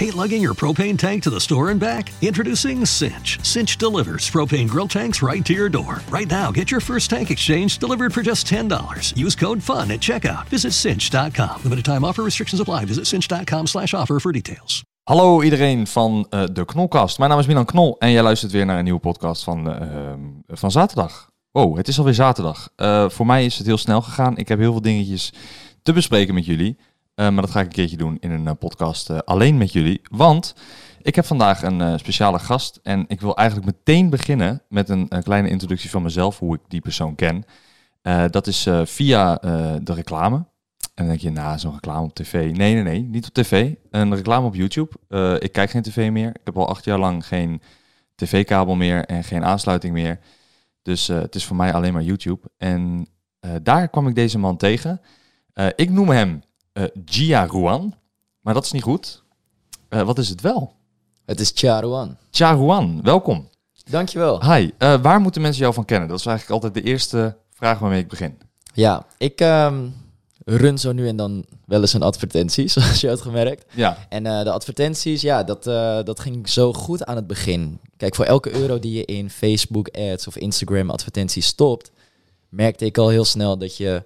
Hate lugging your propane tank to the store and back? Introducing Cinch. Cinch delivers propane grill tanks right to your door. Right now, get your first tank exchange delivered for just $10. Use code FUN at checkout. Visit cinch.com. Limited time offer restrictions apply. Visit cinch.com slash offer for details. Hallo iedereen van eh, de Knolkast. Mijn naam is Milan Knol en jij luistert weer naar een nieuwe podcast van, eh, van zaterdag. Wow, het is alweer zaterdag. Eh, voor mij is het heel snel gegaan. Ik heb heel veel dingetjes te bespreken met jullie. Eh, maar dat ga ik een keertje doen in een eh, podcast eh, alleen met jullie. Want ik heb vandaag een speciale gast. En ik wil eigenlijk meteen beginnen met een, een kleine introductie van mezelf, hoe ik die persoon ken. Dat is via de reclame. En dan denk je, nou, zo'n reclame op tv. Nee, nee, nee, niet op tv. Een reclame op YouTube. Ik kijk geen tv meer. Ik heb al acht jaar lang geen tv-kabel meer en geen aansluiting meer. Dus het is voor mij alleen maar YouTube. En daar kwam ik deze man tegen. Ik noem hem eh Gia Ruan, maar dat is niet goed. Eh, wat is het wel? Het is Charuan. Chia Ruan, welkom. Dankjewel. Hi, eh, waar moeten mensen jou van kennen? Dat is eigenlijk altijd de eerste vraag waarmee ik begin. Ja, ik ehm, run zo nu en dan wel eens een advertentie, zoals je had gemerkt. Ja, En eh, de advertenties, ja, dat, eh, dat ging zo goed aan het begin. Kijk, voor elke euro die je in Facebook ads of Instagram advertenties stopt, merkte ik al heel snel dat je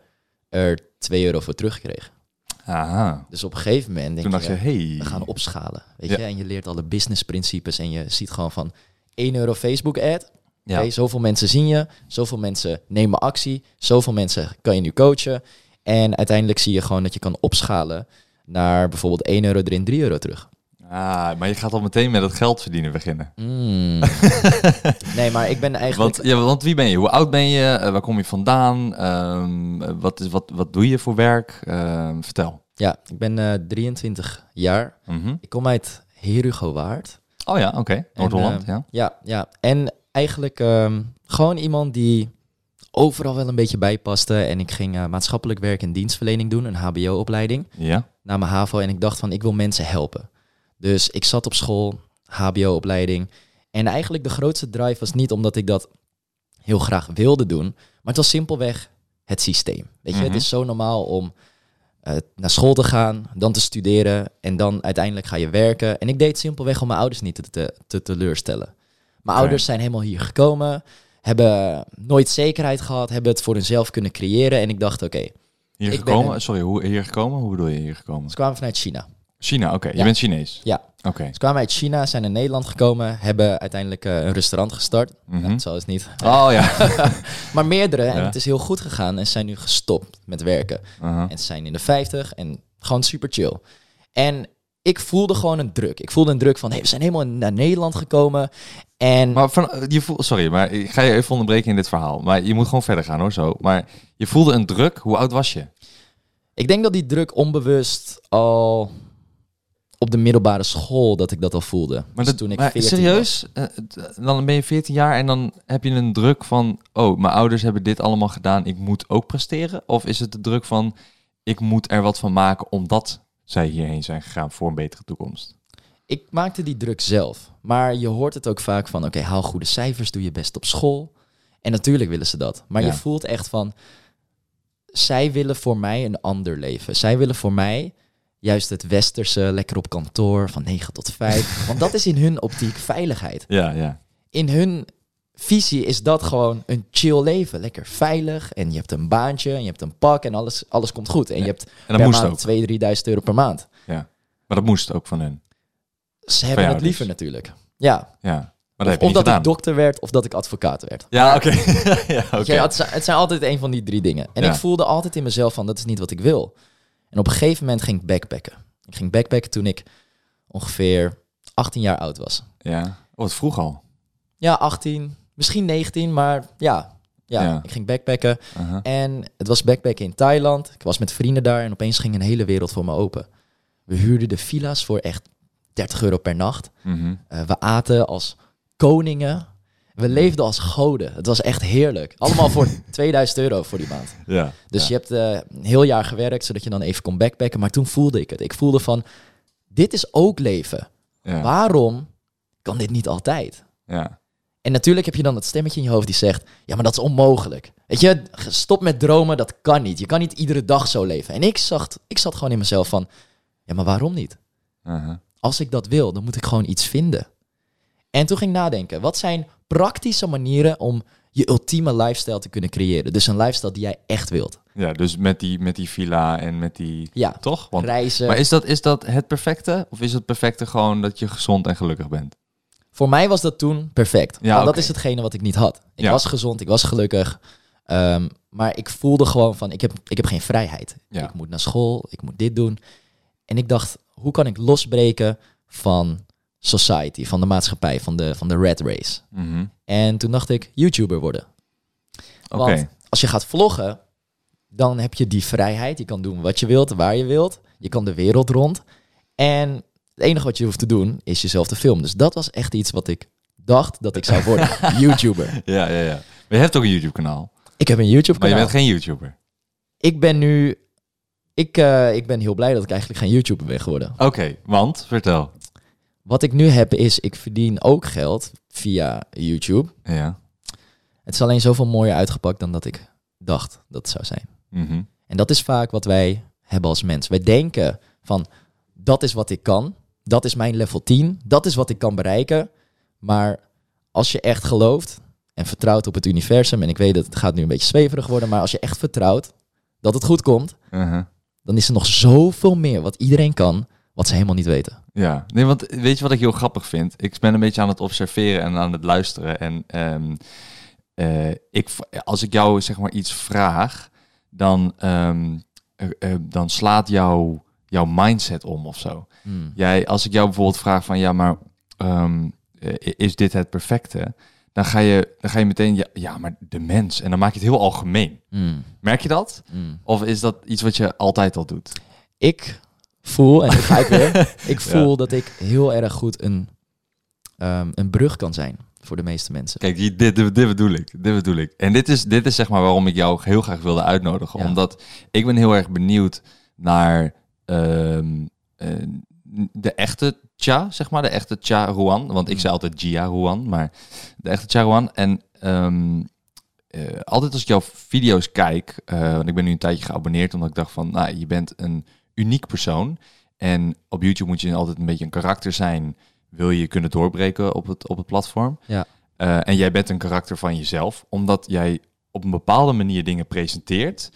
er 2 euro voor terugkreeg. Aha. Dus op een gegeven moment denk Toen je, je, hey. we gaan opschalen. Weet Ja. je, en je leert alle businessprincipes en je ziet gewoon van 1 euro Facebook ad, Ja. Zoveel mensen zien je, zoveel mensen nemen actie, zoveel mensen kan je nu coachen. En uiteindelijk zie je gewoon dat je kan opschalen naar bijvoorbeeld 1 euro erin, 3 euro terug. Ah, maar je gaat al meteen met het geld verdienen beginnen. Mm. nee, maar ik ben eigenlijk... Want, ja, want wie ben je? Hoe oud ben je? Eh, waar kom je vandaan? Ehm, wat, is, wat, wat doe je voor werk? Ehm, vertel. Ja, ik ben eh 23 jaar. Mhm. Ik kom uit Herugowaard. Oh ja, oké. Noord-Holland, eh, ja. Ja, ja. En eigenlijk ehm, gewoon iemand die overal wel een beetje bij paste. En ik ging maatschappelijk werk en dienstverlening doen, een hbo-opleiding. Ja. na mijn HAVO en ik dacht van ik wil mensen helpen. Dus ik zat op school, HBO-opleiding. En eigenlijk de grootste drive was niet omdat ik dat heel graag wilde doen, maar het was simpelweg het systeem. Weet je, Mhm. het is zo normaal om eh, naar school te gaan, dan te studeren en dan uiteindelijk ga je werken. En ik deed het simpelweg om mijn ouders niet te, te, te teleurstellen. Mijn ouders zijn helemaal hier gekomen, hebben nooit zekerheid gehad, hebben het voor hunzelf kunnen creëren. En ik dacht, oké, Hier gekomen? een- Sorry, hoe hier gekomen? Hoe bedoel je hier gekomen? ze kwamen vanuit China. China, oké. Je Ja. bent Chinees? Ja, Oké. Ze kwamen uit China, zijn naar Nederland gekomen, hebben uiteindelijk eh, een restaurant gestart. Mhm. Nou, is het niet. Oh ja. Maar meerdere, en Ja. het is heel goed gegaan en zijn nu gestopt met werken. En ze zijn in de 50 en gewoon super chill. En ik voelde gewoon een druk. Ik voelde een druk van, hey, we zijn helemaal naar Nederland gekomen. En Maar van, je voelt, sorry, maar ik ga je even onderbreken in dit verhaal. Maar je moet gewoon verder gaan hoor, zo. Maar je voelde een druk. Hoe oud was je? ik denk dat die druk onbewust al op de middelbare school, dat ik dat al voelde. Maar, Dus dat, toen ik maar 14 serieus? Eh, dan ben je 14 jaar en dan heb je een druk van... Oh, mijn ouders hebben dit allemaal gedaan. Ik moet ook presteren? Of is het de druk van... Ik moet er wat van maken omdat zij hierheen zijn gegaan voor een betere toekomst? ik maakte die druk zelf. Maar je hoort het ook vaak van, oké, haal goede cijfers, doe je best op school. En natuurlijk willen ze dat. Maar Ja. je voelt echt van, zij willen voor mij een ander leven. Zij willen voor mij juist het westerse, lekker op kantoor, van 9 tot 5. Want dat is in hun optiek veiligheid. Ja, ja. In hun visie is dat gewoon een chill leven. Lekker veilig en je hebt een baantje en je hebt een pak en alles, alles komt goed. En Ja. je hebt En per moest maand ook. 2.000, 3.000 euro per maand. Ja. Maar dat moest ook van hun. Ze hebben het dus. liever natuurlijk. Ja, Ja. Maar dat of, dat ik dokter werd of dat ik advocaat werd. Ja, oké. ja. Weet je, het, zijn, het zijn altijd een van die drie dingen. En Ja. ik voelde altijd in mezelf van, dat is niet wat ik wil. En op een gegeven moment ging ik backpacken. Ik ging backpacken toen ik ongeveer 18 jaar oud was. Ja. Oh, wat vroeg al. Ja, 18, misschien 19, maar ja. Ja, Ja. ik ging backpacken. Aha. En het was backpacken in Thailand. Ik was met vrienden daar en opeens ging een hele wereld voor me open. We huurden de villa's voor echt 30 euro per nacht. Mhm. Eh, we aten als koningen. We leefden als goden. Het was echt heerlijk. Allemaal voor 2000 euro voor die maand. Ja. Dus ja. je hebt eh, een heel jaar gewerkt, zodat je dan even kon backpacken. Maar toen voelde ik het. Ik voelde van, dit is ook leven. Ja. Waarom kan dit niet altijd? Ja. En natuurlijk heb je dan dat stemmetje in je hoofd die zegt: Ja, maar dat is onmogelijk. Weet je, stop met dromen, dat kan niet. Je kan niet iedere dag zo leven. En ik zag, ik zat gewoon in mezelf van: Ja, maar waarom niet? Als ik dat wil, dan moet ik gewoon iets vinden. En toen ging ik nadenken: wat zijn praktische manieren om je ultieme lifestyle te kunnen creëren? Dus een lifestyle die jij echt wilt. Ja, dus met die, met die villa en met die... Ja, Toch? Want, reizen. maar is dat, is dat het perfecte? Of is het perfecte gewoon dat je gezond en gelukkig bent? Voor mij was dat toen perfect. Ja, dat is hetgene wat ik niet had. Ik Ja. was gezond, ik was gelukkig. Ehm, maar ik voelde gewoon van, ik heb, ik heb geen vrijheid. Ja. Ik moet naar school, ik moet dit doen. En ik dacht, hoe kan ik losbreken van society, van de maatschappij, van de, van de red race? Mhm. En toen dacht ik, YouTuber worden. Want als je gaat vloggen, dan heb je die vrijheid. Je kan doen wat je wilt, waar je wilt. Je kan de wereld rond. En het enige wat je hoeft te doen, is jezelf te filmen. Dus dat was echt iets wat ik dacht dat ik zou worden. YouTuber. Ja, ja, ja. Maar je hebt ook een YouTube-kanaal. Ik heb een YouTube Maar je bent geen YouTuber. Ik ben nu... Ik, eh, ik ben heel blij dat ik eigenlijk geen YouTuber ben geworden. Oké, want vertel. Wat ik nu heb is, ik verdien ook geld via YouTube. Ja. Het is alleen zoveel mooier uitgepakt dan dat ik dacht dat het zou zijn. Mhm. En dat is vaak wat wij hebben als mens. Wij denken van, dat is wat ik kan. Dat is mijn level 10. Dat is wat ik kan bereiken. Maar als je echt gelooft en vertrouwt op het universum... en ik weet dat het gaat nu een beetje zweverig worden... maar als je echt vertrouwt dat het goed komt... Uh-huh. dan is er nog zoveel meer wat iedereen kan... wat ze helemaal niet weten. Ja, nee, want weet je wat ik heel grappig vind? Ik ben een beetje aan het observeren en aan het luisteren. En ehm, eh, ik, als ik jou zeg maar iets vraag, dan, ehm, eh, eh, dan slaat jou, jouw mindset om of zo. Hmm. Jij, als ik jou bijvoorbeeld vraag van ja, maar ehm, eh, is dit het perfecte? Dan ga je, dan ga je meteen, ja, ja, maar de mens. En dan maak je het heel algemeen. Hmm. Merk je dat? Hmm. Of is dat iets wat je altijd al doet? Ik voel, en ik ga ik weer... ik voel dat ik heel erg goed een, ehm, een brug kan zijn... voor de meeste mensen. Kijk, dit, dit, dit bedoel ik. Dit bedoel ik. En dit is, dit is zeg maar waarom ik jou heel graag wilde uitnodigen. Ja. Omdat ik ben heel erg benieuwd naar ehm, eh, de echte Cha, zeg maar. De echte Cha Ruan. Want ik zei altijd Gia Ruan, maar de echte Cha Ruan. En ehm, eh, altijd als ik jouw video's kijk, eh, want ik ben nu een tijdje geabonneerd, omdat ik dacht van, nou, je bent een uniek persoon. En op YouTube moet je altijd een beetje een karakter zijn, wil je kunnen doorbreken op het, op het platform. Ja. Eh, en jij bent een karakter van jezelf, omdat jij op een bepaalde manier dingen presenteert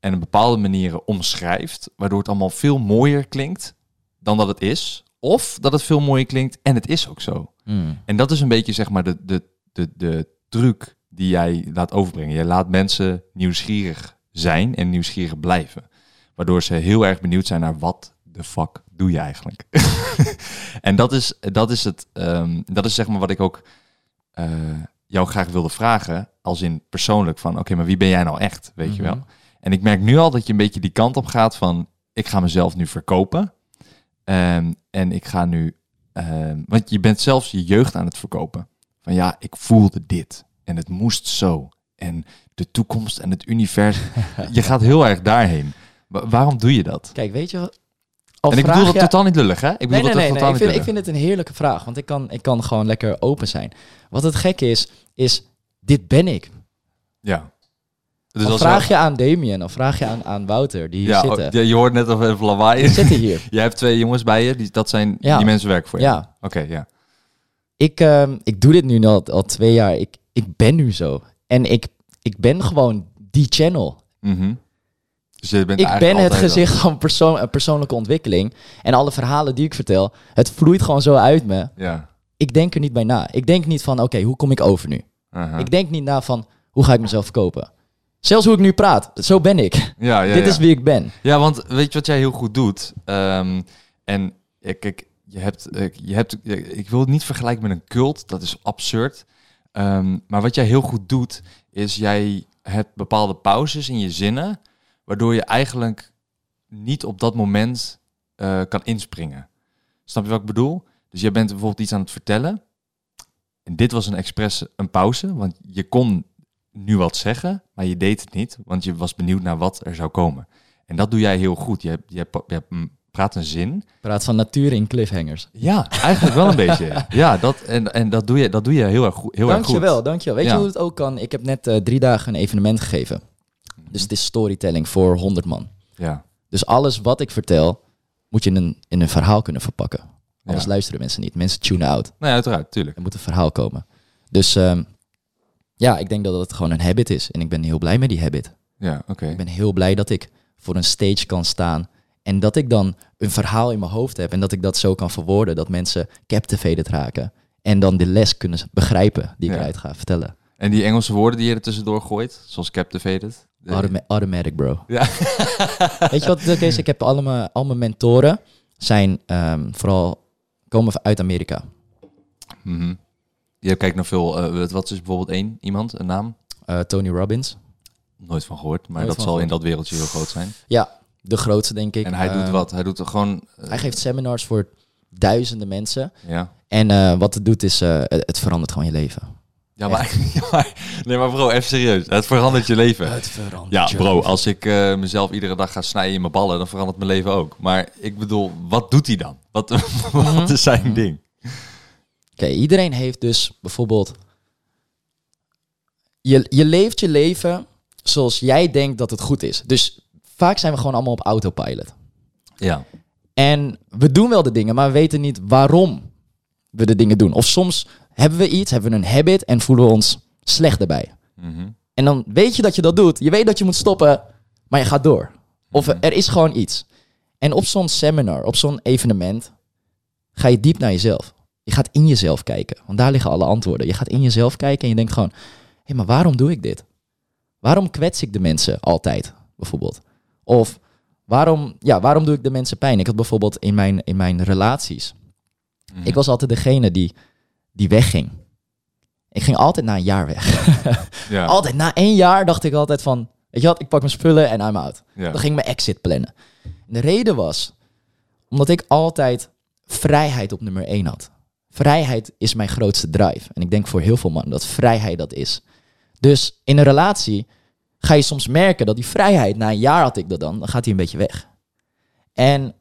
en een bepaalde manieren omschrijft, waardoor het allemaal veel mooier klinkt dan dat het is. Of dat het veel mooier klinkt en het is ook zo. Hmm. En dat is een beetje zeg maar de, de, de, de truc die jij laat overbrengen. Je laat mensen nieuwsgierig zijn en nieuwsgierig blijven. Waardoor ze heel erg benieuwd zijn naar wat de fuck doe je eigenlijk. en dat is, dat is het, ehm, dat is zeg maar wat ik ook eh, jou graag wilde vragen. Als in persoonlijk van, oké, maar wie ben jij nou echt? Weet je Mhm. wel? En ik merk nu al dat je een beetje die kant op gaat van, ik ga mezelf nu verkopen. Ehm, en ik ga nu, ehm, want je bent zelfs je jeugd aan het verkopen. Van ja, ik voelde dit en het moest zo. En de toekomst en het universum. je gaat heel erg daarheen. Wa- waarom doe je dat? Kijk, weet je... Al en ik bedoel dat totaal niet lullig, hè? Ik bedoel Nee, nee, dat nee. totaal nee. Ik, niet vind, ik vind het een heerlijke vraag. Want ik kan, ik kan gewoon lekker open zijn. Wat het gekke is, is... Dit ben ik. Ja. Dus Dan als vraag je aan Damien, dan vraag je aan, aan Wouter, die hier ja, zitten. ja, je hoort net of even lawaai. Zitten hier. Jij hebt twee jongens bij je, die, dat zijn, Ja. die mensen werken voor je. Ja. Oké, ja. Ik, ehm, ik doe dit nu al, al twee jaar. Ik, ik ben nu zo. En ik, ik ben gewoon die channel. Mhm. Dus je bent Ik ben het gezicht van persoon, eh, persoonlijke ontwikkeling. En alle verhalen die ik vertel, het vloeit gewoon zo uit me. Ja. Ik denk er niet bij na. Ik denk niet van, oké, hoe kom ik over nu? Ik denk niet na van, hoe ga ik mezelf verkopen? Zelfs hoe ik nu praat, zo ben ik. ja, ja, Dit is wie ik ben. Ja, want weet je wat jij heel goed doet? Ehm, en ik, kijk, je hebt, eh, je hebt, ik wil het niet vergelijken met een cult, dat is absurd. Ehm, maar wat jij heel goed doet, is jij hebt bepaalde pauzes in je zinnen, waardoor je eigenlijk niet op dat moment eh, kan inspringen. Snap je wat ik bedoel? Dus jij bent bijvoorbeeld iets aan het vertellen. En dit was een expres een pauze, want je kon nu wat zeggen, maar je deed het niet, want je was benieuwd naar wat er zou komen. En dat doe jij heel goed. Je, je, je mm, praat een zin. Praat van natuur in cliffhangers. Ja, eigenlijk wel een beetje. Ja, dat, en, en dat, doe je, dat doe je heel erg goed. Heel erg goed. Dankjewel, dankjewel. Weet Ja. je hoe het ook kan? Ik heb net eh, drie dagen een evenement gegeven. Dus het is storytelling voor 100 man. Ja, Dus alles wat ik vertel, moet je in een, in een verhaal kunnen verpakken. Anders Ja. luisteren mensen niet. Mensen tune out. nou ja, uiteraard, tuurlijk. Er moet een verhaal komen. Dus ehm, ja, ik denk dat het gewoon een habit is. En ik ben heel blij met die habit. Ja, oké. Ik ben heel blij dat ik voor een stage kan staan. En dat ik dan een verhaal in mijn hoofd heb. En dat ik dat zo kan verwoorden. Dat mensen captivated raken. En dan de les kunnen begrijpen die ik Ja. eruit ga vertellen. En die Engelse woorden die je er tussendoor gooit, zoals captivated. Automa- automatic, bro. Ja. Weet je wat het is? Ik heb al mijn, al mijn mentoren zijn ehm, vooral komen uit Amerika. Mhm. Je kijkt naar veel, eh, wat is bijvoorbeeld één iemand, een naam? Eh, Tony Robbins. Nooit van gehoord, maar Nooit dat zal in dat wereldje heel groot zijn. Ja, de grootste denk ik. En hij doet Eh, wat? Hij doet er gewoon... eh, Hij geeft seminars voor duizenden mensen. Ja. En wat het doet is, het verandert gewoon je leven. Ja maar, ja, maar... Nee, maar bro, even serieus. Het verandert je leven. Het verandert Ja, je bro, leven. als ik eh, mezelf iedere dag ga snijden in mijn ballen, dan verandert mijn leven ook. Maar ik bedoel, wat doet hij dan? Wat, wat is zijn ding? Oké, iedereen heeft dus bijvoorbeeld... Je, je leeft je leven zoals jij denkt dat het goed is. Dus vaak zijn we gewoon allemaal op autopilot. Ja. En we doen wel de dingen, maar we weten niet waarom we de dingen doen. Of soms hebben we iets, hebben we een habit en voelen we ons slecht daarbij. Mhm. En dan weet je dat je dat doet. Je weet dat je moet stoppen, maar je gaat door. Of er- er is gewoon iets. En op zo'n seminar, op zo'n evenement, ga je diep naar jezelf. Je gaat in jezelf kijken, want daar liggen alle antwoorden. Je gaat in jezelf kijken en je denkt gewoon, hé, maar waarom doe ik dit? Waarom kwets ik de mensen altijd, bijvoorbeeld? Of waarom, ja, waarom doe ik de mensen pijn? Ik had bijvoorbeeld in mijn, in mijn relaties, Mhm. ik was altijd degene die, die wegging. Ik ging altijd na een jaar weg. Ja. Altijd na één jaar dacht ik altijd van, weet je wat, ik pak mijn spullen en I'm out. ja. Dan ging ik mijn exit plannen. En de reden was, omdat ik altijd vrijheid op nummer één had. Vrijheid is mijn grootste drive. En ik denk voor heel veel mannen dat vrijheid dat is. Dus in een relatie ga je soms merken dat die vrijheid, na een jaar had ik dat dan, dan gaat die een beetje weg. En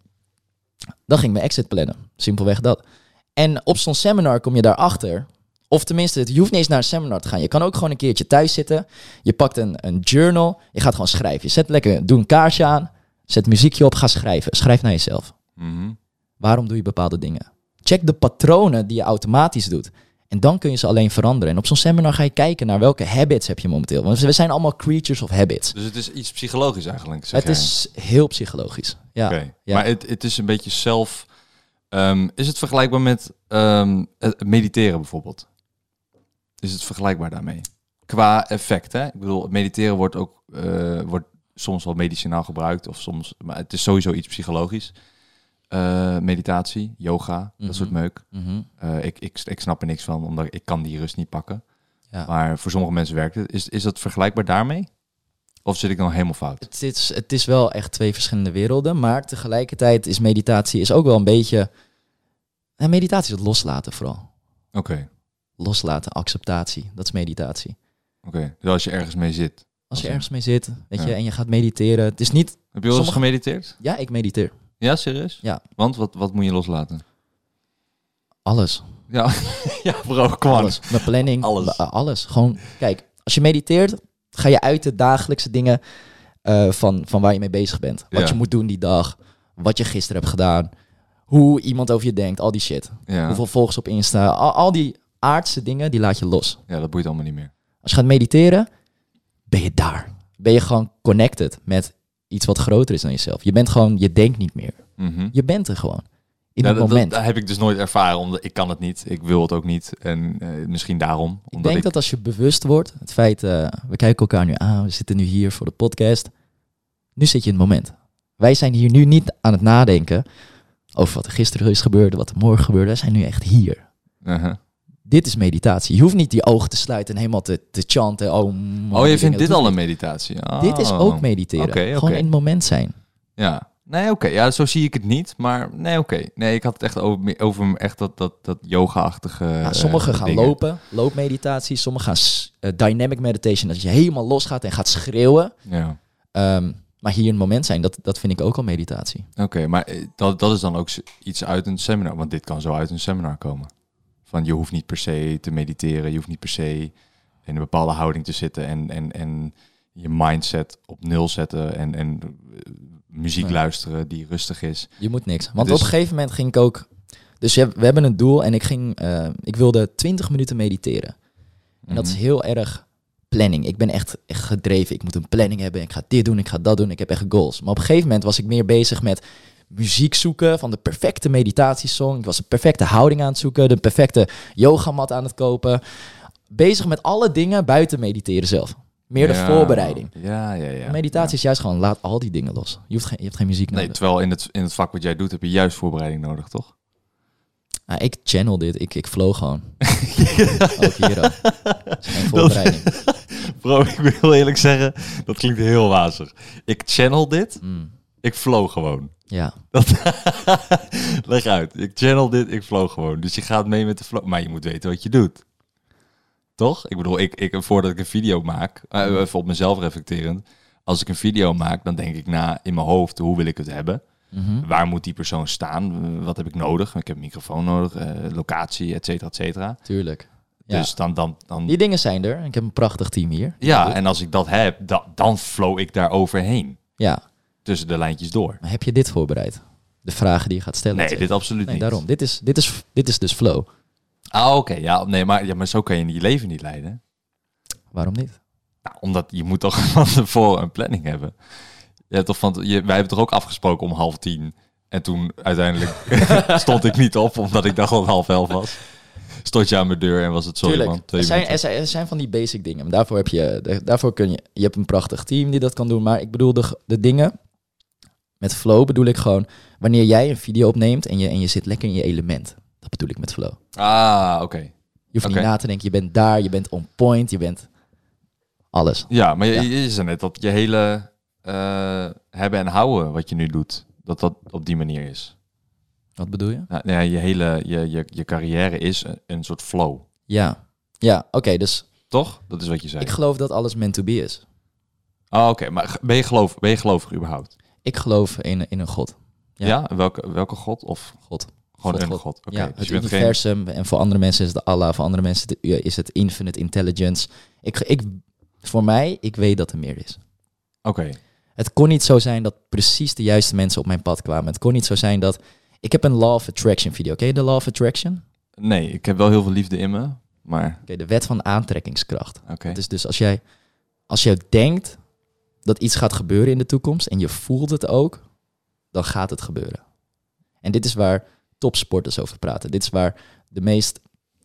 dan ging ik mijn exit plannen. Simpelweg dat. En op zo'n seminar kom je daarachter. Of tenminste, het- je hoeft niet eens naar een seminar te gaan. Je kan ook gewoon een keertje thuis zitten. Je pakt een, een journal. Je gaat gewoon schrijven. Je zet lekker, doe een kaarsje aan. Zet muziekje op, ga schrijven. Schrijf naar jezelf. Mhm. Waarom doe je bepaalde dingen? Check de patronen die je automatisch doet. En dan kun je ze alleen veranderen. En op zo'n seminar ga je kijken naar welke habits heb je momenteel. Want we zijn allemaal creatures of habits. Dus het is iets psychologisch eigenlijk, zeg Het jij. is heel psychologisch. Ja. Maar het, het is een beetje zelf... ehm, is het vergelijkbaar met ehm, mediteren bijvoorbeeld? Is het vergelijkbaar daarmee? Qua effect, hè? Ik bedoel, mediteren wordt ook eh, wordt soms wel medicinaal gebruikt, of soms, maar het is sowieso iets psychologisch. Eh, meditatie, yoga, Mhm. dat soort meuk. Mhm. Eh, ik, ik, ik snap er niks van, omdat ik kan die rust niet pakken. Ja. Maar voor sommige mensen werkt het. Is, is dat vergelijkbaar daarmee? Of zit ik dan helemaal fout? Het is, het is wel echt twee verschillende werelden. Maar tegelijkertijd is meditatie is ook wel een beetje... En meditatie is het loslaten vooral. Oké, Loslaten, acceptatie. Dat is meditatie. oké. Dus als je ergens mee zit. Als je ergens mee zit, weet Ja. je, en je gaat mediteren. Het is niet... Heb je wel eens Sommige- gemediteerd? Ja, ik mediteer. Ja, serieus? Ja. Want wat, wat moet je loslaten? Alles. Ja, ja bro, aan. Alles. Mijn planning. Alles. alles. Gewoon, kijk, als je mediteert, ga je uit de dagelijkse dingen eh, van, van waar je mee bezig bent. Wat Ja. je moet doen die dag. Wat je gisteren hebt gedaan. Hoe iemand over je denkt. Al die shit. Ja. Hoeveel volgers op Insta. Al, al die aardse dingen, die laat je los. ja, dat boeit allemaal niet meer. Als je gaat mediteren, ben je daar. Ben je gewoon connected met iets wat groter is dan jezelf. Je bent gewoon, je denkt niet meer. Mhm. Je bent er gewoon. In het dat, moment. dat heb ik dus nooit ervaren, omdat ik kan het niet. Ik wil het ook niet. En eh, misschien daarom. Ik Omdat denk dat als je bewust wordt, het feit, eh, we kijken elkaar nu aan, we zitten nu hier voor de podcast. Nu zit je in het moment. Wij zijn hier nu niet aan het nadenken over wat er gisteren is gebeurd, wat er morgen gebeurde. Wij zijn nu echt hier. Uh-huh. Dit is meditatie. Je hoeft niet die ogen te sluiten en helemaal te, te chanten. Oh, Oh, je vindt dit al een meditatie? Oh. Dit is ook mediteren. Oké, Gewoon in het moment zijn. Ja, Nee, oké. Ja, zo zie ik het niet. Maar nee, oké. Nee, ik had het echt over, over echt dat, dat, dat yoga-achtige Ja, eh, sommigen gaan dingen. lopen, loopmeditatie. Sommigen gaan eh, dynamic meditation, dat je helemaal los gaat en gaat schreeuwen. Ja. Ehm, maar hier het moment zijn, dat, dat vind ik ook al meditatie. Oké, maar eh, dat, dat is dan ook iets uit een seminar. Want dit kan zo uit een seminar komen. Van je hoeft niet per se te mediteren. Je hoeft niet per se in een bepaalde houding te zitten. En, en, en je mindset op nul zetten. En, en muziek Nee. luisteren die rustig is. Je moet niks. Want Dus- op een gegeven moment ging ik ook... Dus we hebben een doel en ik ging... eh, ik wilde 20 minuten mediteren. En dat is Mhm. heel erg planning. Ik ben echt, echt gedreven. Ik moet een planning hebben. Ik ga dit doen, ik ga dat doen. Ik heb echt goals. Maar op een gegeven moment was ik meer bezig met muziek zoeken van de perfecte meditatiesong. Ik was de perfecte houding aan het zoeken, de perfecte yogamat aan het kopen. Bezig met alle dingen buiten mediteren zelf. Meer de Ja, voorbereiding. Ja, ja, ja. Meditatie is juist gewoon laat al die dingen los. Je, hoeft geen, je hebt geen muziek Nee, nodig. terwijl in het, in het vak wat jij doet heb je juist voorbereiding nodig, toch? Ah, ik channel dit. Ik, ik flow gewoon. Ook hier al. Geen voorbereiding. Bro, ik wil eerlijk zeggen, dat klinkt heel wazig. Ik channel dit, Mm, ik flow gewoon. ja. Dat Leg uit. Ik channel dit, ik flow gewoon. Dus je gaat mee met de flow. Maar je moet weten wat je doet. Toch? Ik bedoel, ik, ik, voordat ik een video maak, eh, even op mezelf reflecterend. Als ik een video maak, dan denk ik na in mijn hoofd, hoe wil ik het hebben? Mhm. Waar moet die persoon staan? Wat heb ik nodig? Ik heb een microfoon nodig, eh, locatie, et cetera, et cetera. Tuurlijk. Ja. Dus dan, dan, dan, Die dingen zijn er. Ik heb een prachtig team hier. ja, en als ik dat heb, da- dan flow ik daar overheen. Ja. Tussen de lijntjes door. Maar heb je dit voorbereid? De vragen die je gaat stellen. Nee, dit absoluut Nee, niet. daarom. Dit is, dit, is, dit is dus flow. Ah, oké. Ja, nee, maar, ja, maar zo kan je je leven niet leiden. Waarom niet? Nou, omdat je moet toch van tevoren een planning hebben. Je hebt toch van, je, wij hebben toch ook afgesproken om half tien. En toen uiteindelijk stond ik niet op, omdat ik dacht dat het half elf was. Stond je aan mijn deur en was het sorry Tuurlijk. man, twee er, zijn, er, zijn, er zijn van die basic dingen. Maar daarvoor heb je, daarvoor kun je, je hebt een prachtig team die dat kan doen. Maar ik bedoel de, de dingen, met flow bedoel ik gewoon, wanneer jij een video opneemt en je, en je zit lekker in je element. Dat bedoel ik met flow. Ah, oké. Je hoeft Oké. niet na te denken, je bent daar, je bent on point, je bent alles. Ja, maar je, Ja. je zei net dat je hele eh, hebben en houden wat je nu doet, dat dat op die manier is. Wat bedoel je? Nou, ja, je hele, je, je, je carrière is een, een soort flow. Ja, ja oké, dus Toch? Dat is wat je zei. ik geloof dat alles meant to be is. Ah, oké. Maar ben je, geloof, ben je gelovig überhaupt? Ik geloof in, in een God. Ja. Ja? Welke, welke god? Of God. Gewoon God, een God. god? Oké, ja, dus het geen... universum. En voor andere mensen is het Allah, voor andere mensen is het- infinite intelligence. Ik, ik, voor mij, ik weet dat er meer is. Oké. Het kon niet zo zijn dat precies de juiste mensen op mijn pad kwamen. Het kon niet zo zijn dat... Ik heb een Law of Attraction video. Ken je de Law of Attraction? Nee, ik heb wel heel veel liefde in me, maar Oké, de wet van aantrekkingskracht. oké. Het is dus als jij, als jij denkt dat iets gaat gebeuren in de toekomst en je voelt het ook, dan gaat het gebeuren. En dit is waar topsporters over praten. Dit is waar de meest